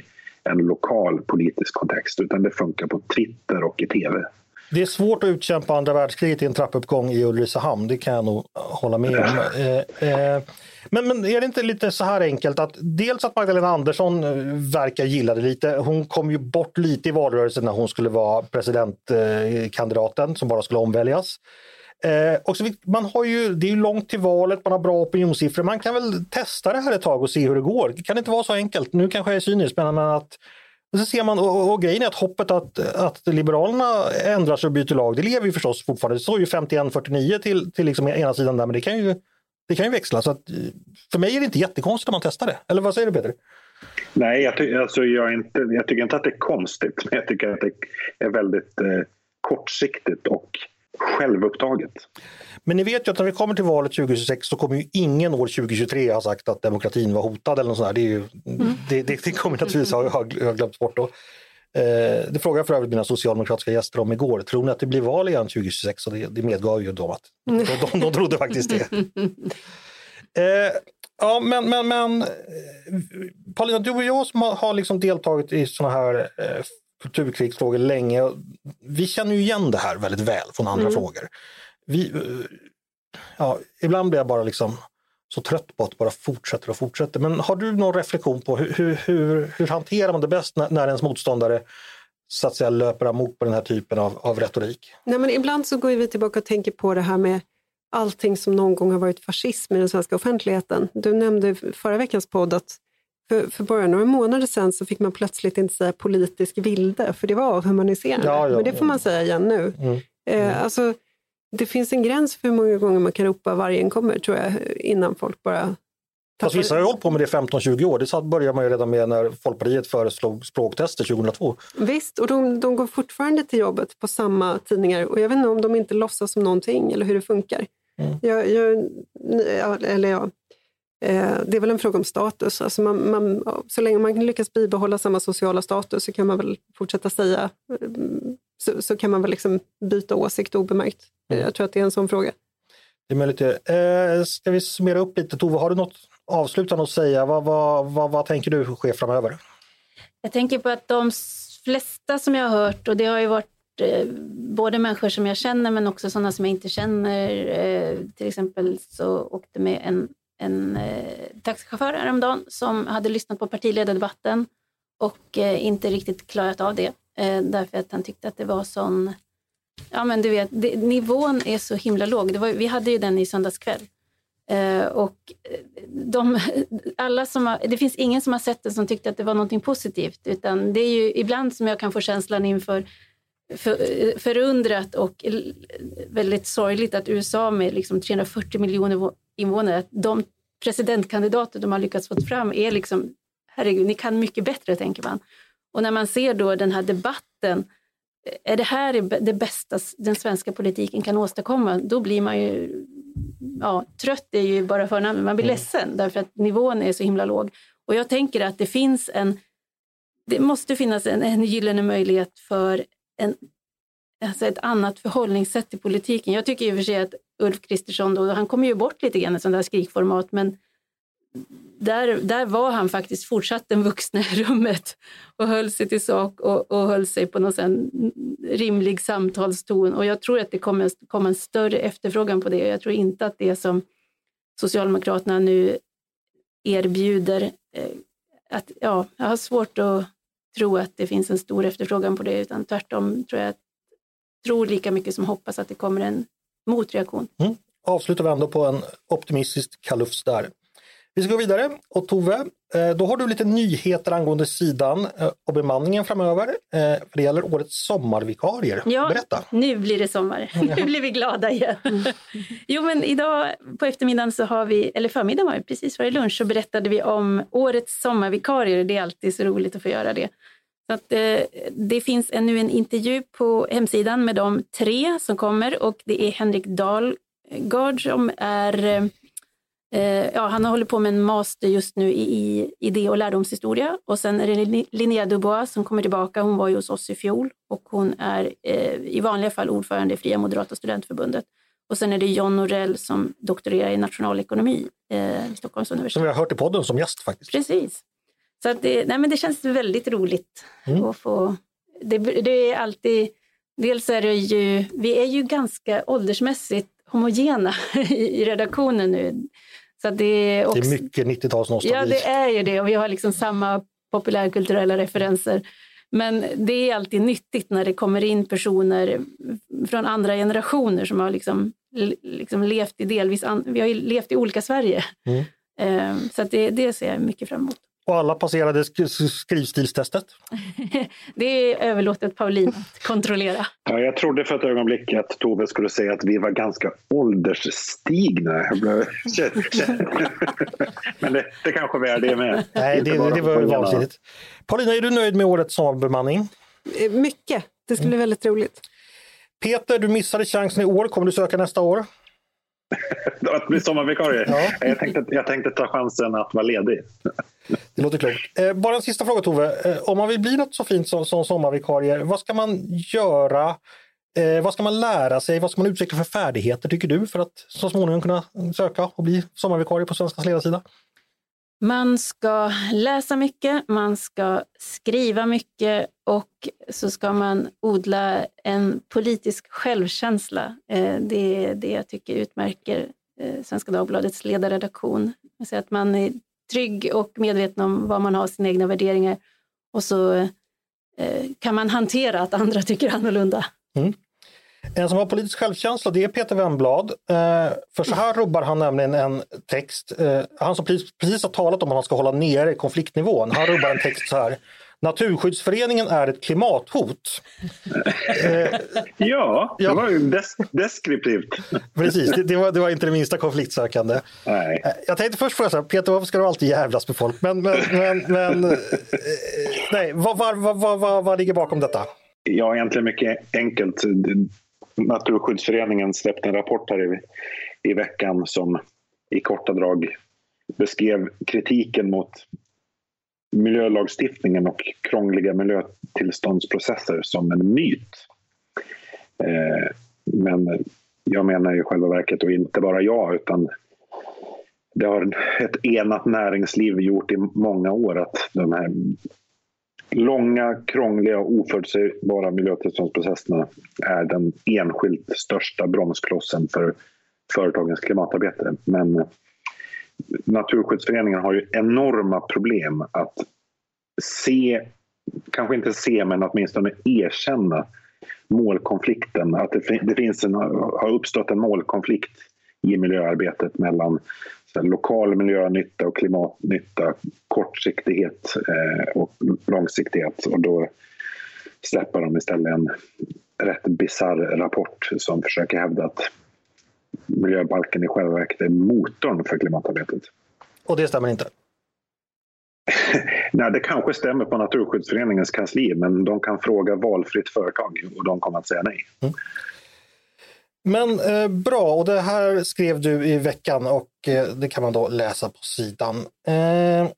en lokal politisk kontext utan det funkar på Twitter och i tv. Det är svårt att utkämpa andra världskriget i en trappuppgång i Ulricehamn, det kan jag nog hålla med om. Eh, eh, men, men är det inte lite så här enkelt att dels att Magdalena Andersson eh, verkar gilla det lite. Hon kom ju bort lite i valrörelsen när hon skulle vara presidentkandidaten som bara skulle omväljas. Eh, och så, man har ju, det är ju långt till valet, man har bra opinionssiffror. Man kan väl testa det här ett tag och se hur det går. Det kan inte vara så enkelt. Nu kanske jag är cynisk, men att och så ser man, och, och, grejen är att hoppet att, att Liberalerna ändrar sig och byter lag, det lever ju förstås fortfarande. Det står ju 51-49 till, till liksom ena sidan där, men det kan ju, det kan ju växla. Så att, för mig är det inte jättekonstigt om man testar det. Eller vad säger du Peter? Nej, jag, ty alltså, jag, inte, jag tycker inte att det är konstigt, men jag tycker att det är väldigt eh, kortsiktigt och självupptaget. Men ni vet ju att när vi kommer till valet 2026 så kommer ju ingen år 2023 ha sagt att demokratin var hotad eller något sånt Det, är ju, mm. det, det, det, kommer naturligtvis ha, ha, ha glömts bort då. Eh, det frågade jag för övrigt mina socialdemokratiska gäster om igår. Tror ni att det blir val igen 2026? Och det, det medgav ju de att de, de, de trodde faktiskt det. Eh, ja, men, men, men eh, Paulina, du och jag som har, har liksom deltagit i såna här eh, kulturkrigsfrågor länge. Vi känner ju igen det här väldigt väl från andra mm. frågor. Vi, ja, ibland blir jag bara liksom så trött på att bara fortsätter och fortsätter. Men har du någon reflektion på hur, hur, hur, hur hanterar man det bäst när, när ens motståndare så att säga löper amok på den här typen av, av retorik? Nej, men ibland så går vi tillbaka och tänker på det här med allting som någon gång har varit fascism i den svenska offentligheten. Du nämnde förra veckans podd att för, för bara några månader sedan så fick man plötsligt inte säga politisk vilde, för det var avhumaniserande. Ja, ja, Men det får man säga igen nu. Mm. Eh, mm. alltså, det finns en gräns för hur många gånger man kan ropa vargen kommer, tror jag, innan folk bara Fast vissa har ju hållit på med det 15-20 år. Det började man ju redan med när Folkpartiet föreslog språktester 2002. Visst, och de, de går fortfarande till jobbet på samma tidningar och jag vet inte om de inte låtsas som någonting eller hur det funkar. Mm. Jag, jag, eller ja, Eh, det är väl en fråga om status. Alltså man, man, så länge man lyckas bibehålla samma sociala status så kan man väl fortsätta säga, eh, så, så kan man väl liksom byta åsikt obemärkt. Mm. Jag tror att det är en sån fråga. Det är möjligt. Eh, ska vi summera upp lite? Tove, har du något avslutande att säga? Vad, vad, vad, vad tänker du ske framöver? Jag tänker på att de flesta som jag har hört, och det har ju varit eh, både människor som jag känner men också sådana som jag inte känner. Eh, till exempel så åkte med en en eh, taxichaufför häromdagen som hade lyssnat på partiledardebatten och eh, inte riktigt klarat av det eh, därför att han tyckte att det var sån... Ja, men du vet, det, nivån är så himla låg. Det var, vi hade ju den i söndags kväll. Eh, och eh, de, alla som har, det finns ingen som har sett den som tyckte att det var någonting positivt utan det är ju ibland som jag kan få känslan inför för, förundrat och väldigt sorgligt att USA med liksom 340 miljoner invånare, att de presidentkandidater de har lyckats få fram är liksom, herregud, ni kan mycket bättre, tänker man. Och när man ser då den här debatten, är det här det bästa den svenska politiken kan åstadkomma, då blir man ju, ja, trött är ju bara förnamnet, man blir mm. ledsen därför att nivån är så himla låg. Och jag tänker att det finns en, det måste finnas en, en gyllene möjlighet för en, alltså ett annat förhållningssätt till politiken. Jag tycker i och för sig att Ulf Kristersson, då, han kommer ju bort lite grann i sådana där skrikformat, men där, där var han faktiskt fortsatt den vuxna i rummet och höll sig till sak och, och höll sig på någon rimlig samtalston. Och jag tror att det kommer komma en större efterfrågan på det. Jag tror inte att det som Socialdemokraterna nu erbjuder, eh, att, ja, jag har svårt att tro att det finns en stor efterfrågan på det, utan tvärtom tror jag tror lika mycket som hoppas att det kommer en motreaktion. Mm. Avslutar vi ändå på en optimistisk kalufs där. Vi ska gå vidare och Tove, eh, då har du lite nyheter angående sidan eh, och bemanningen framöver. Eh, för det gäller årets sommarvikarier. Ja, Berätta! Nu blir det sommar. Nu blir vi glada igen. jo, men idag på eftermiddagen så har vi, eller förmiddagen var det precis före lunch, så berättade vi om årets sommarvikarier. Det är alltid så roligt att få göra det. Så att, det finns ännu en intervju på hemsidan med de tre som kommer och det är Henrik Dahlgard som är ja, han håller på med en master just nu i idé och lärdomshistoria. Och sen är det Linnea Dubois som kommer tillbaka. Hon var ju hos oss i fjol och hon är eh, i vanliga fall ordförande i Fria Moderata Studentförbundet. Och sen är det John Norell som doktorerar i nationalekonomi eh, vid Stockholms universitet. Som vi har hört i podden som gäst faktiskt. Precis. Så att det, nej, men det känns väldigt roligt mm. att få... Det, det är alltid... Dels är det ju... Vi är ju ganska åldersmässigt homogena i redaktionen nu. Så det, är också, det är mycket 90-talsnostalgi. Ja, det är ju det och vi har liksom samma populärkulturella referenser. Men det är alltid nyttigt när det kommer in personer från andra generationer som har liksom, liksom levt i delvis, vi har levt i olika Sverige. Mm. Ehm, så det, det ser jag mycket fram emot. Och alla passerade skrivstilstestet? det är överlåtet Paulin att kontrollera. Ja, jag trodde för ett ögonblick att Tove skulle säga att vi var ganska ålderstigna. Men det, det kanske vi är det med. Nej, det, det, det var vansinnigt. Paulina, är du nöjd med årets sommarbemanning? Eh, mycket. Det skulle bli väldigt roligt. Peter, du missade chansen i år. Kommer du söka nästa år? att bli sommarvikarie? Ja. Jag, tänkte, jag tänkte ta chansen att vara ledig. Det låter klokt. Eh, bara en sista fråga Tove. Eh, om man vill bli något så fint som, som sommarvikarie, vad ska man göra? Eh, vad ska man lära sig? Vad ska man utveckla för färdigheter tycker du för att så småningom kunna söka och bli sommarvikarie på Svenskans ledarsida? Man ska läsa mycket, man ska skriva mycket och så ska man odla en politisk självkänsla. Eh, det är det jag tycker utmärker eh, Svenska Dagbladets ledarredaktion. Att man är trygg och medveten om vad man har sina egna värderingar och så eh, kan man hantera att andra tycker annorlunda. Mm. En som har politisk självkänsla det är Peter Wemblad. Eh, för så här rubbar han nämligen en text. Eh, han som precis, precis har talat om att han ska hålla nere konfliktnivån. Han rubbar en text så här. Naturskyddsföreningen är ett klimathot. Eh, ja, det var ju des deskriptivt. Precis, det, det, var, det var inte det minsta konfliktsökande. Nej. Eh, jag tänkte först fråga, Peter, varför ska du alltid jävlas med folk? Men, men, men, men eh, nej, vad, vad, vad, vad, vad ligger bakom detta? Ja, egentligen mycket enkelt. Naturskyddsföreningen släppte en rapport här i, i veckan som i korta drag beskrev kritiken mot miljölagstiftningen och krångliga miljötillståndsprocesser som en myt. Eh, men jag menar i själva verket, och inte bara jag, utan det har ett enat näringsliv gjort i många år att de här långa, krångliga och oförutsägbara miljötillståndsprocesserna är den enskilt största bromsklossen för företagens klimatarbete. Men Naturskyddsföreningen har ju enorma problem att se, kanske inte se, men åtminstone erkänna målkonflikten. Att det, det finns en, har uppstått en målkonflikt i miljöarbetet mellan lokal miljönytta och klimatnytta, kortsiktighet eh, och långsiktighet. Och då släpper de istället en rätt bisarr rapport som försöker hävda att miljöbalken i själva verket är motorn för klimatarbetet. Och det stämmer inte? Nej, det kanske stämmer på Naturskyddsföreningens kansli men de kan fråga valfritt företag och de kommer att säga nej. Mm. Men eh, bra, och det här skrev du i veckan och eh, det kan man då läsa på sidan. Eh,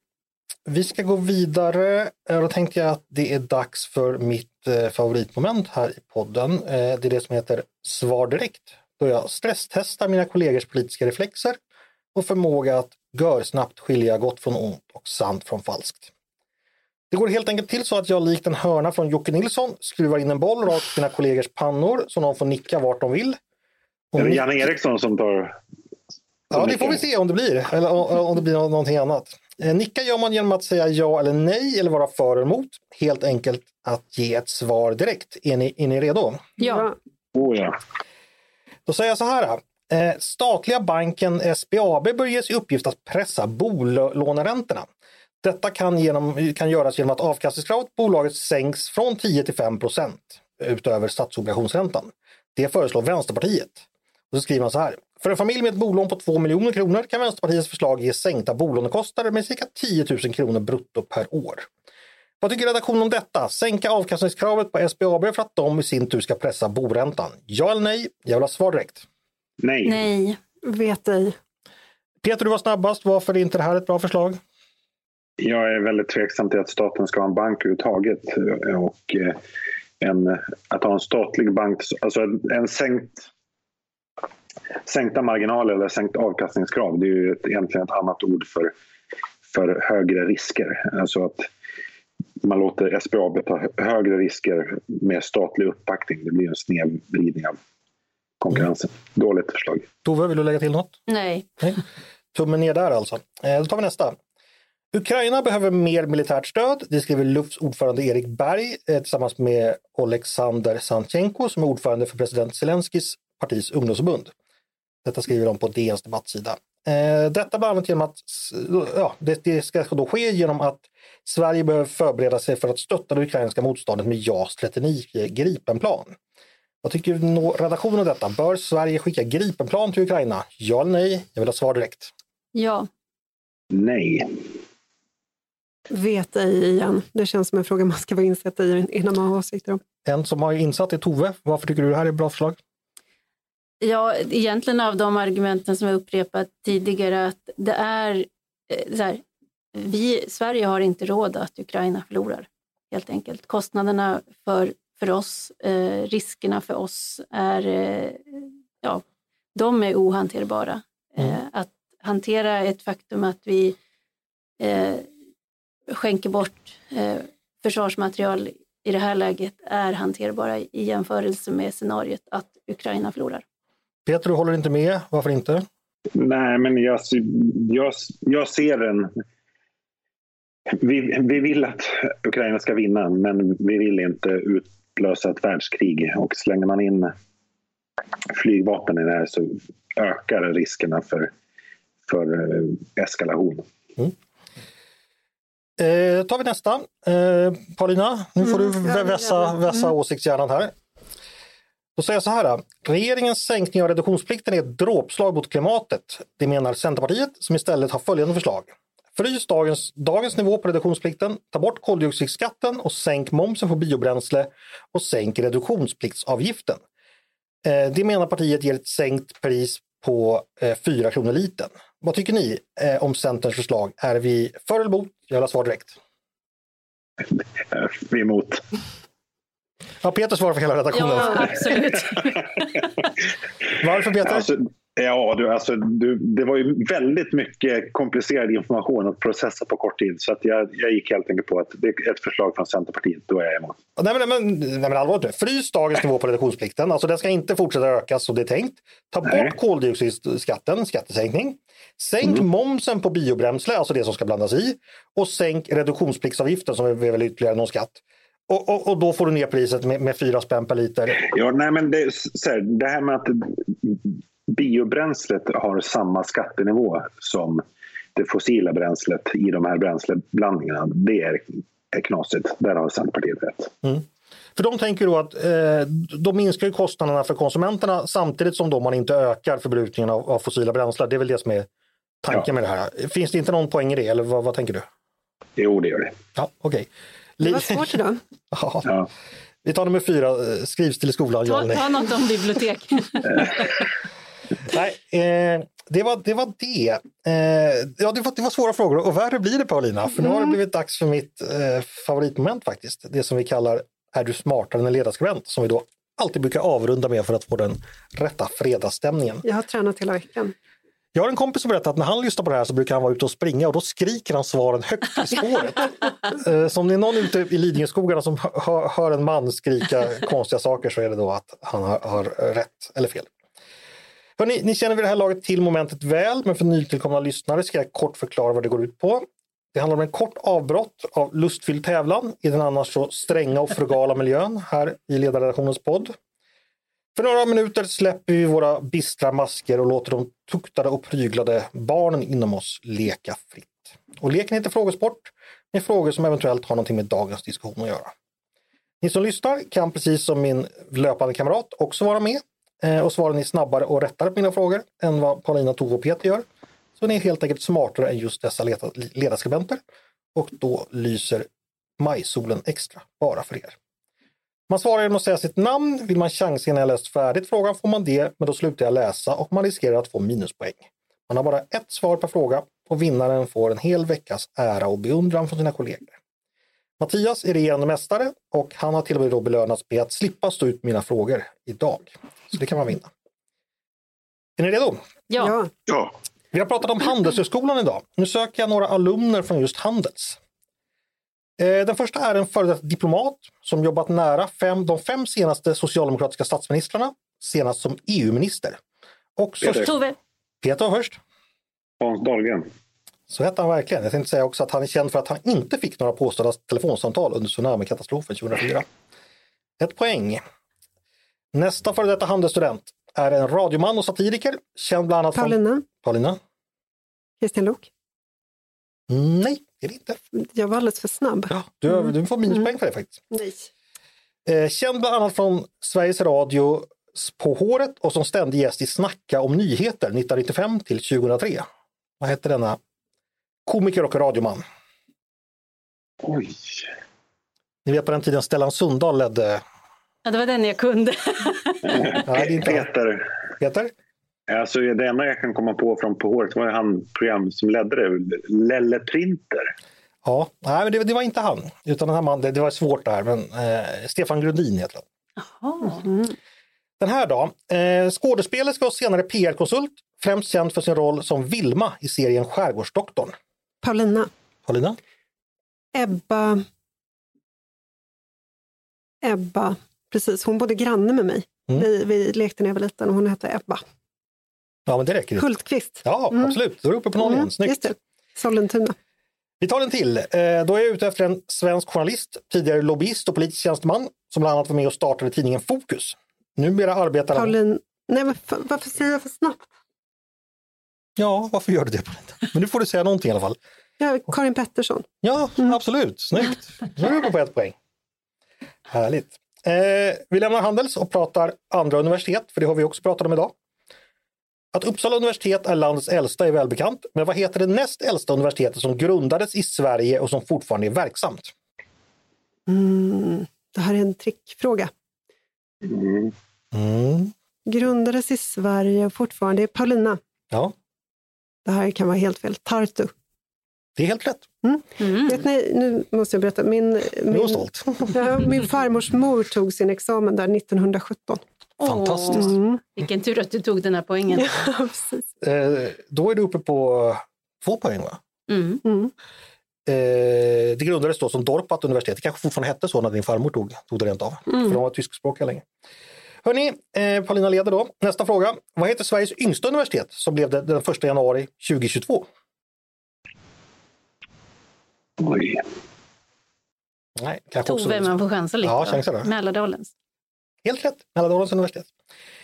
vi ska gå vidare. Eh, då tänkte jag att det är dags för mitt eh, favoritmoment här i podden. Eh, det är det som heter Svar direkt. Då jag stresstestar mina kollegors politiska reflexer och förmåga att görsnabbt skilja gott från ont och sant från falskt. Det går helt enkelt till så att jag likt en hörna från Jocke Nilsson skruvar in en boll rakt i mina kollegors pannor så de får nicka vart de vill. är det Janne Eriksson som tar... Som ja, det får vi se om det blir, eller om det blir någonting annat. Eh, nicka gör man genom att säga ja eller nej eller vara för eller emot. Helt enkelt att ge ett svar direkt. Är ni, är ni redo? Ja. Oh, ja. Då säger jag så här. Eh, statliga banken SBAB bör ges i uppgift att pressa bolåneräntorna. Detta kan, genom, kan göras genom att avkastningskravet på bolaget sänks från 10 till 5 procent utöver statsobligationsräntan. Det föreslår Vänsterpartiet. Och så skriver man så här. För en familj med ett bolån på 2 miljoner kronor kan Vänsterpartiets förslag ge sänkta bolånekostnader med cirka 10 000 kronor brutto per år. Vad tycker redaktionen om detta? Sänka avkastningskravet på SBAB för att de i sin tur ska pressa boräntan? Ja eller nej? Jag vill ha svar direkt. Nej. Nej. Vet ej. Peter, du var snabbast. Varför är inte det här ett bra förslag? Jag är väldigt tveksam till att staten ska ha en bank överhuvudtaget. Och eh, en, att ha en statlig bank, alltså en, en sänkt sänkta marginaler eller sänkt avkastningskrav, det är ju ett, egentligen ett annat ord för, för högre risker. Alltså att man låter SBAB ta högre risker med statlig uppbackning. Det blir en snedvridning av konkurrensen. Mm. Dåligt förslag. Tove, vill du lägga till något? Nej. Nej. Tummen ner där alltså. Eh, då tar vi nästa. Ukraina behöver mer militärt stöd. Det skriver Lufts ordförande Erik Berg eh, tillsammans med Oleksandr Sanchenko som är ordförande för president Zelenskyjs partis ungdomsförbund. Detta skriver de på DNs debattsida. Eh, detta bland annat genom att ja, det, det, ska då ske genom att Sverige behöver förbereda sig för att stötta det ukrainska motståndet med JAS 39 Gripenplan. Vad tycker redaktionen om detta? Bör Sverige skicka Gripenplan till Ukraina? Ja eller nej? Jag vill ha svar direkt. Ja. Nej. Vet ej igen. Det känns som en fråga man ska vara insatt i innan man har åsikter om. En som har insatt är Tove. Varför tycker du det här är ett bra förslag? Ja, egentligen av de argumenten som jag upprepat tidigare att det är eh, så här, vi, Sverige har inte råd att Ukraina förlorar, helt enkelt. Kostnaderna för, för oss, eh, riskerna för oss är, eh, ja, de är ohanterbara. Mm. Eh, att hantera ett faktum att vi eh, skänker bort eh, försvarsmaterial i det här läget är hanterbara i jämförelse med scenariet att Ukraina förlorar. Peter, du håller inte med. Varför inte? Nej, men jag, jag, jag ser en... Vi, vi vill att Ukraina ska vinna, men vi vill inte utlösa ett världskrig. Och slänger man in flygvapen i det här så ökar riskerna för, för eh, eskalation. Mm. Eh, tar vi nästa. Eh, Paulina, nu får mm, du vässa, vässa mm. åsiktshjärnan här. Då säger jag så här. Regeringens sänkning av reduktionsplikten är ett dråpslag mot klimatet. Det menar Centerpartiet som istället har följande förslag. Frys dagens, dagens nivå på reduktionsplikten, ta bort koldioxidskatten och sänk momsen på biobränsle och sänk reduktionspliktsavgiften. Eh, det menar partiet ger ett sänkt pris på eh, 4 kronor litern. Vad tycker ni eh, om Centerns förslag? Är vi för eller emot? Jag vill ha svar direkt. Vi är emot. Ja, Peter svarar för hela redaktionen. Ja, absolut. Varför Peter? Alltså, ja, du, alltså, du, det var ju väldigt mycket komplicerad information att processa på kort tid. Så att jag, jag gick helt enkelt på att det är ett förslag från Centerpartiet, då är jag emot. Nej men, men, nej, men allvarligt frys dagens nivå på reduktionsplikten. Alltså den ska inte fortsätta öka som det är tänkt. Ta nej. bort koldioxidskatten, skattesänkning. Sänk mm. momsen på biobränsle, alltså det som ska blandas i. Och sänk reduktionspliktsavgiften som är väl ytterligare någon skatt. Och, och, och, då får du ner priset med, med 4 spänn per liter. Ja, nej, men det, här, det här med att biobränslet har samma skattenivå som det fossila bränslet i de här bränsleblandningarna, det är, är knasigt. Där har Centerpartiet rätt. Mm. För de tänker då att eh, de minskar ju kostnaderna för konsumenterna samtidigt som då man inte ökar förbrukningen av, av fossila bränslen. Det är väl det som är tanken ja. med det här. Finns det inte någon poäng i det eller vad, vad tänker du? Jo, det gör det. Ja, okej. Okay. Det var svårt idag. ja. ja. Vi tar nummer fyra, eh, skrivs till i skolan. Ta, ta något om bibliotek. Nej, eh, det var det. Var det. Eh, ja, det, var, det var svåra frågor och värre blir det Paulina, för nu har det mm. blivit dags för mitt eh, favoritmoment faktiskt. Det som vi kallar Är du smartare än en ledarskribent? Som vi då alltid brukar avrunda med för att få den rätta fredagsstämningen. Jag har tränat hela veckan. Jag har en kompis som berättar att när han lyssnar på det här så brukar han vara ute och springa och då skriker han svaren högt i spåret. Eh, så om det är någon ute i Lidingöskogarna som hör en man skrika konstiga saker så är det då att han har, har rätt eller fel. Hörrni, ni känner vid det här laget till momentet väl, men för nytillkomna lyssnare ska jag kort förklara vad det går ut på. Det handlar om en kort avbrott av lustfylld tävlan i den annars så stränga och frugala miljön här i ledarredaktionens podd. För några minuter släpper vi våra bistra masker och låter de tuktade och pryglade barnen inom oss leka fritt. Och leken heter Frågesport med frågor som eventuellt har någonting med dagens diskussion att göra. Ni som lyssnar kan precis som min löpande kamrat också vara med eh, och svarar ni snabbare och rättare på mina frågor än vad Paulina, Tove och Peter gör så ni är helt enkelt smartare än just dessa ledarskribenter och då lyser majsolen extra bara för er. Man svarar genom att säga sitt namn. Vill man chansa innan jag läst färdigt frågan får man det, men då slutar jag läsa och man riskerar att få minuspoäng. Man har bara ett svar per fråga och vinnaren får en hel veckas ära och beundran från sina kollegor. Mattias är regerande mästare och han har till och med då belönats med att slippa stå ut mina frågor idag. Så det kan man vinna. Är ni redo? Ja. ja. Vi har pratat om Handelshögskolan idag. Nu söker jag några alumner från just Handels. Eh, den första är en före detta diplomat som jobbat nära fem, de fem senaste socialdemokratiska statsministrarna, senast som EU-minister. Och så... Peter. Tove. Peter först. Hans Dahlgren. Så hette han verkligen. Jag tänkte säga också att han är känd för att han inte fick några påstådda telefonsamtal under tsunamikatastrofen 2004. Ett poäng. Nästa före detta handelsstudent är en radioman och satiriker, känd bland annat Paulina. från... Paulina. Christian Lok. Nej, det är det inte. Jag var alldeles för snabb. Ja, du, mm. du får minuspoäng mm. för det faktiskt. Nej. Eh, känd bland annat från Sveriges Radio På håret och som ständig gäst i Snacka om nyheter 1995 till 2003. Vad hette denna komiker och radioman? Oj. Ni vet på den tiden Stellan Sundahl ledde Ja, det var den jag kunde. ja, Peter. Peter? Alltså, det enda jag kan komma på från På håret var han program som ledde det, Lelle Printer. Ja, nej, men det, det, var inte han, utan den här man, det, det var svårt där, men eh, Stefan Grundin heter han. Mm. Den här då, eh, skådespelerska och senare PR-konsult, främst känd för sin roll som Vilma i serien Skärgårdsdoktorn. Paulina. Paulina? Ebba... Ebba Precis, hon bodde granne med mig. Mm. Vi, vi lekte när jag var liten och hon hette Ebba. Ja, men det räcker. Hultqvist. Ja, mm. absolut. Då är du uppe på noll igen. Mm, Snyggt. Sollentuna. Vi tar en till. Eh, då är jag ute efter en svensk journalist, tidigare lobbyist och politisk tjänsteman som bland annat var med och startade tidningen Fokus. Numera arbetar han... Paulin... Nej, men varför säger jag för snabbt? Ja, varför gör du det? Men nu får du säga någonting i alla fall. Ja, Karin Pettersson. Ja, mm. absolut. Snyggt. Nu är du på ett poäng. Härligt. Eh, vi lämnar Handels och pratar andra universitet, för det har vi också pratat om idag. Att Uppsala universitet är landets äldsta är välbekant, men vad heter det näst äldsta universitetet som grundades i Sverige och som fortfarande är verksamt? Mm, det här är en trickfråga. Mm. Mm. Grundades i Sverige och fortfarande är Paulina. Ja. Det här kan vara helt fel. Tartu. Det är helt rätt. Mm. Mm. Vet ni, nu måste jag berätta. Min, min, stolt. Ja, min farmors mor tog sin examen där 1917. Fantastiskt. Mm. Vilken tur att du tog den här poängen. Ja. Eh, då är du uppe på två poäng va? Mm. Mm. Eh, det grundades då som Dorpat universitet. Det kanske fortfarande hette så när din farmor tog, tog det rent av. Mm. För de var tyskspråkiga länge. Hörni, eh, Paulina leder då. Nästa fråga. Vad heter Sveriges yngsta universitet som blev det den 1 januari 2022? Oj. Nej, kanske Tove, man får chansa lite. Ja, chansa. Mälardalens. Helt rätt, Mälardalens universitet.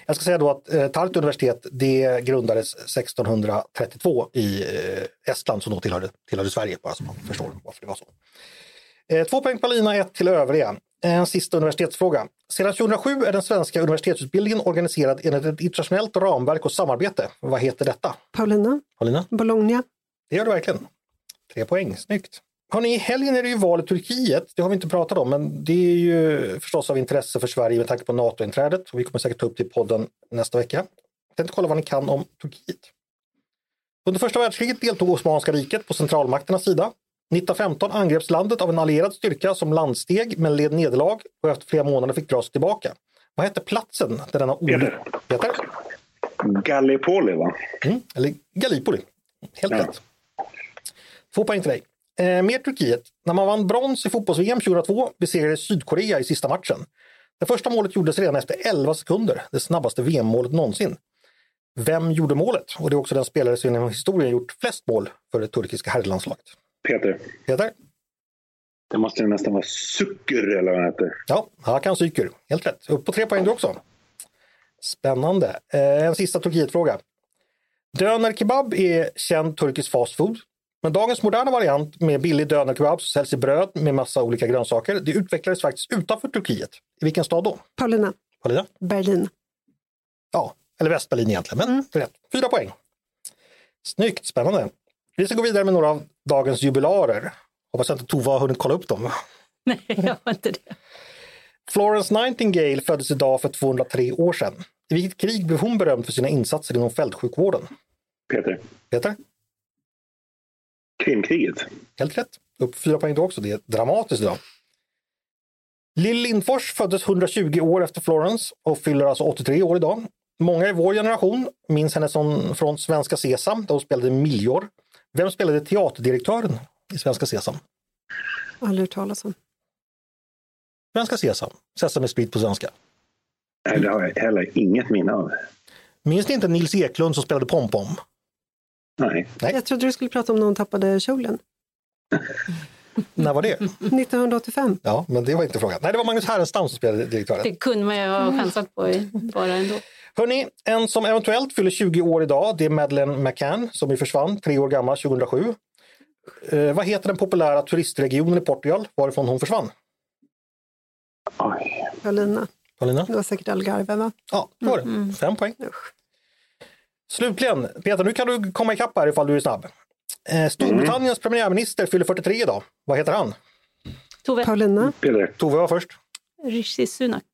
Jag ska säga då att eh, Tartu universitet det grundades 1632 i eh, Estland som då tillhörde, tillhörde Sverige, bara så man förstår varför det var så. Eh, två poäng Paulina, ett till övriga. En sista universitetsfråga. Sedan 2007 är den svenska universitetsutbildningen organiserad enligt ett internationellt ramverk och samarbete. Vad heter detta? Paulina, Paulina? Bologna. Det gör du verkligen. Tre poäng, snyggt. Hörrni, i helgen är det ju val i Turkiet. Det har vi inte pratat om, men det är ju förstås av intresse för Sverige med tanke på NATO-inträdet. Och vi kommer säkert ta upp det i podden nästa vecka. Jag tänkte kolla vad ni kan om Turkiet. Under första världskriget deltog Osmanska riket på centralmakternas sida. 1915 angreps landet av en allierad styrka som landsteg men led nederlag och efter flera månader fick dra sig tillbaka. Vad hette platsen där denna olycka... Peter? Gallipoli, va? Mm, eller Gallipoli. Helt Ja. rätt. Två poäng till dig. Eh, mer Turkiet. När man vann brons i fotbolls-VM 2002 besegrades Sydkorea i sista matchen. Det första målet gjordes redan efter 11 sekunder, det snabbaste VM-målet någonsin. Vem gjorde målet? Och det är också den spelare som genom historien gjort flest mål för det turkiska herrlandslaget. Peter. Peter? Det måste ju nästan vara Sukur eller vad han heter. Ja, Hakan Syker. Helt rätt. Upp på tre poäng du också. Spännande. Eh, en sista Turkietfråga. Döner kebab är känd turkisk fast food. Men dagens moderna variant med billig döner kebab som säljs i bröd med massa olika grönsaker, det utvecklades faktiskt utanför Turkiet. I vilken stad då? Paulina, Paulina? Berlin. Ja, eller Västberlin egentligen, men är rätt. Fyra poäng. Snyggt, spännande. Vi ska gå vidare med några av dagens jubilarer. Hoppas att inte Tova har hunnit kolla upp dem. Nej, jag har inte det. Florence Nightingale föddes idag för 203 år sedan. I vilket krig blev hon berömd för sina insatser inom fältsjukvården? Peter. Peter? Krimkriget. Helt rätt. Upp fyra poäng då också. Det är dramatiskt idag. Lill Lindfors föddes 120 år efter Florence och fyller alltså 83 år idag. Många i vår generation minns henne som, från Svenska Sesam där hon spelade Miljor. Vem spelade teaterdirektören i Svenska Sesam? Aldrig hört talas om. Svenska Sesam, Sesame Street på svenska. Nej, det har jag heller inget minne av. Minns ni inte Nils Eklund som spelade Pompom? Nej. Nej. Jag trodde du skulle prata om när hon tappade kjolen. När var det? 1985. Ja, men det var inte frågan. Nej, det var Magnus Härenstam som spelade direktören. Det kunde man ju ha chansat på bara ändå. Hörni, en som eventuellt fyller 20 år idag, det är Madeleine McCann som ju försvann, tre år gammal, 2007. Eh, vad heter den populära turistregionen i Portugal varifrån hon försvann? Oj. Paulina. Paulina? Det var säkert Algarve va? Ja, det var det. Fem poäng. Slutligen, Peter, nu kan du komma ikapp här ifall du är snabb. Eh, Storbritanniens premiärminister fyller 43 idag. Vad heter han? Tove, Paulina. Peter. Tove var först. Rishi Sunak.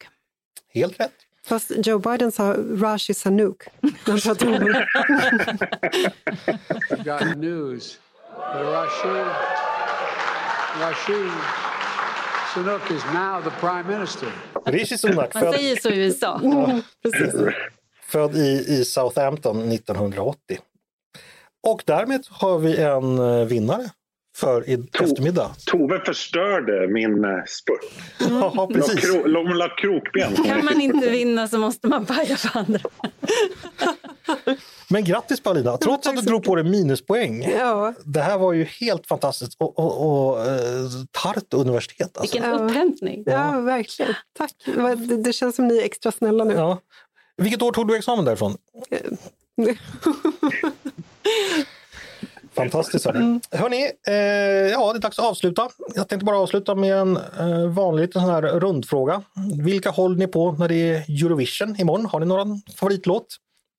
Helt rätt. Fast Joe Biden sa Rashi när han pratade om det. got news. Sunak is now the prime minister. Rishi Sunak, Man säger så i USA. Född i, i Southampton 1980. Och därmed har vi en eh, vinnare för i eftermiddag. Tove förstörde min eh, spurt. Ja, La precis. kro, hon la krokben. Kan man inte vinna så måste man paja för andra. Men grattis Paulina, trots att du drog på dig minuspoäng. Ja, Det här var ju helt fantastiskt. Och, och, och eh, Tartu universitet. Alltså. Vilken Ja. upphämtning. ja, verkligen. Tack. Det, det känns som ni är extra snälla nu. Ja. Vilket år tog du examen därifrån? Fantastiskt. Hörni, hörni eh, ja, det är dags att avsluta. Jag tänkte bara avsluta med en eh, vanlig sån här rundfråga. Vilka håller ni på när det är Eurovision imorgon? Har ni någon favoritlåt?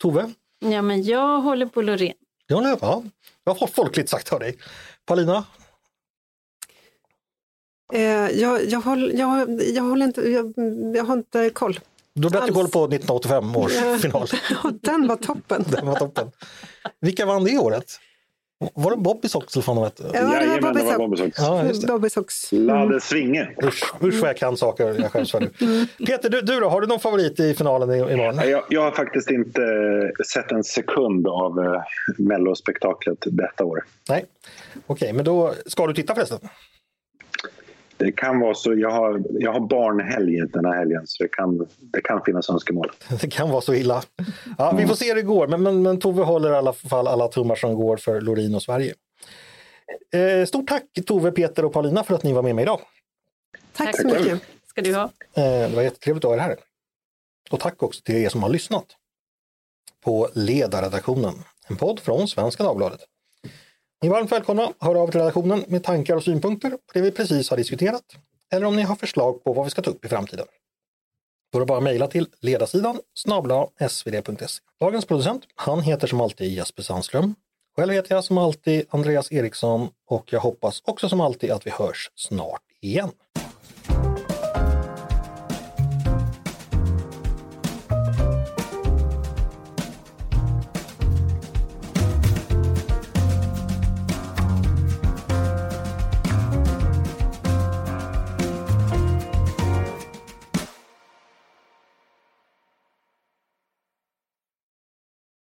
Tove? Ja, men jag håller på Loreen. Ja, nej, ja. Vad har folkligt sagt av dig? Paulina? Eh, jag, jag, håller, jag, jag, håller inte, jag, jag har inte koll. Du har bättre Alls. koll på 1985 års final. Ja, den var toppen. Den var toppen. Vilka vann det året? Var det Bobby Sox eller fan hette? Ja, det var Bobby Sox. Bobby Sox. Ja. Bobby Sox. Lade Svinge. Usch, usch vad jag kan saker jag skäms för nu. Peter, du, du då? Har du någon favorit i finalen i- imorgon? Jag, jag har faktiskt inte eh, sett en sekund av eh, Mellospektaklet detta år. Nej. Okej, men då ska du titta förresten? Det kan vara så. Jag har, jag har barnhelg den här helgen så det kan, det kan finnas önskemål. Det kan vara så illa. Ja, vi får se hur det går, men, men, men Tove håller i alla fall alla tummar som går för Loreen och Sverige. Eh, stort tack Tove, Peter och Paulina för att ni var med mig idag. Tack så Tack mycket. Ska du ha. Eh, det var jättetrevligt att ha er här. Och tack också till er som har lyssnat på Ledarredaktionen, en podd från Svenska Dagbladet. Ni är varmt välkomna att höra av er till redaktionen med tankar och synpunkter på det vi precis har diskuterat. eller om ni har förslag på vad vi ska ta upp i framtiden. Då är det bara att mejla till ledarsidan snabla svd.se. Dagens producent, han heter som alltid Jesper Sandström. Själv heter jag som alltid Andreas Eriksson och jag hoppas också som alltid att vi hörs snart igen.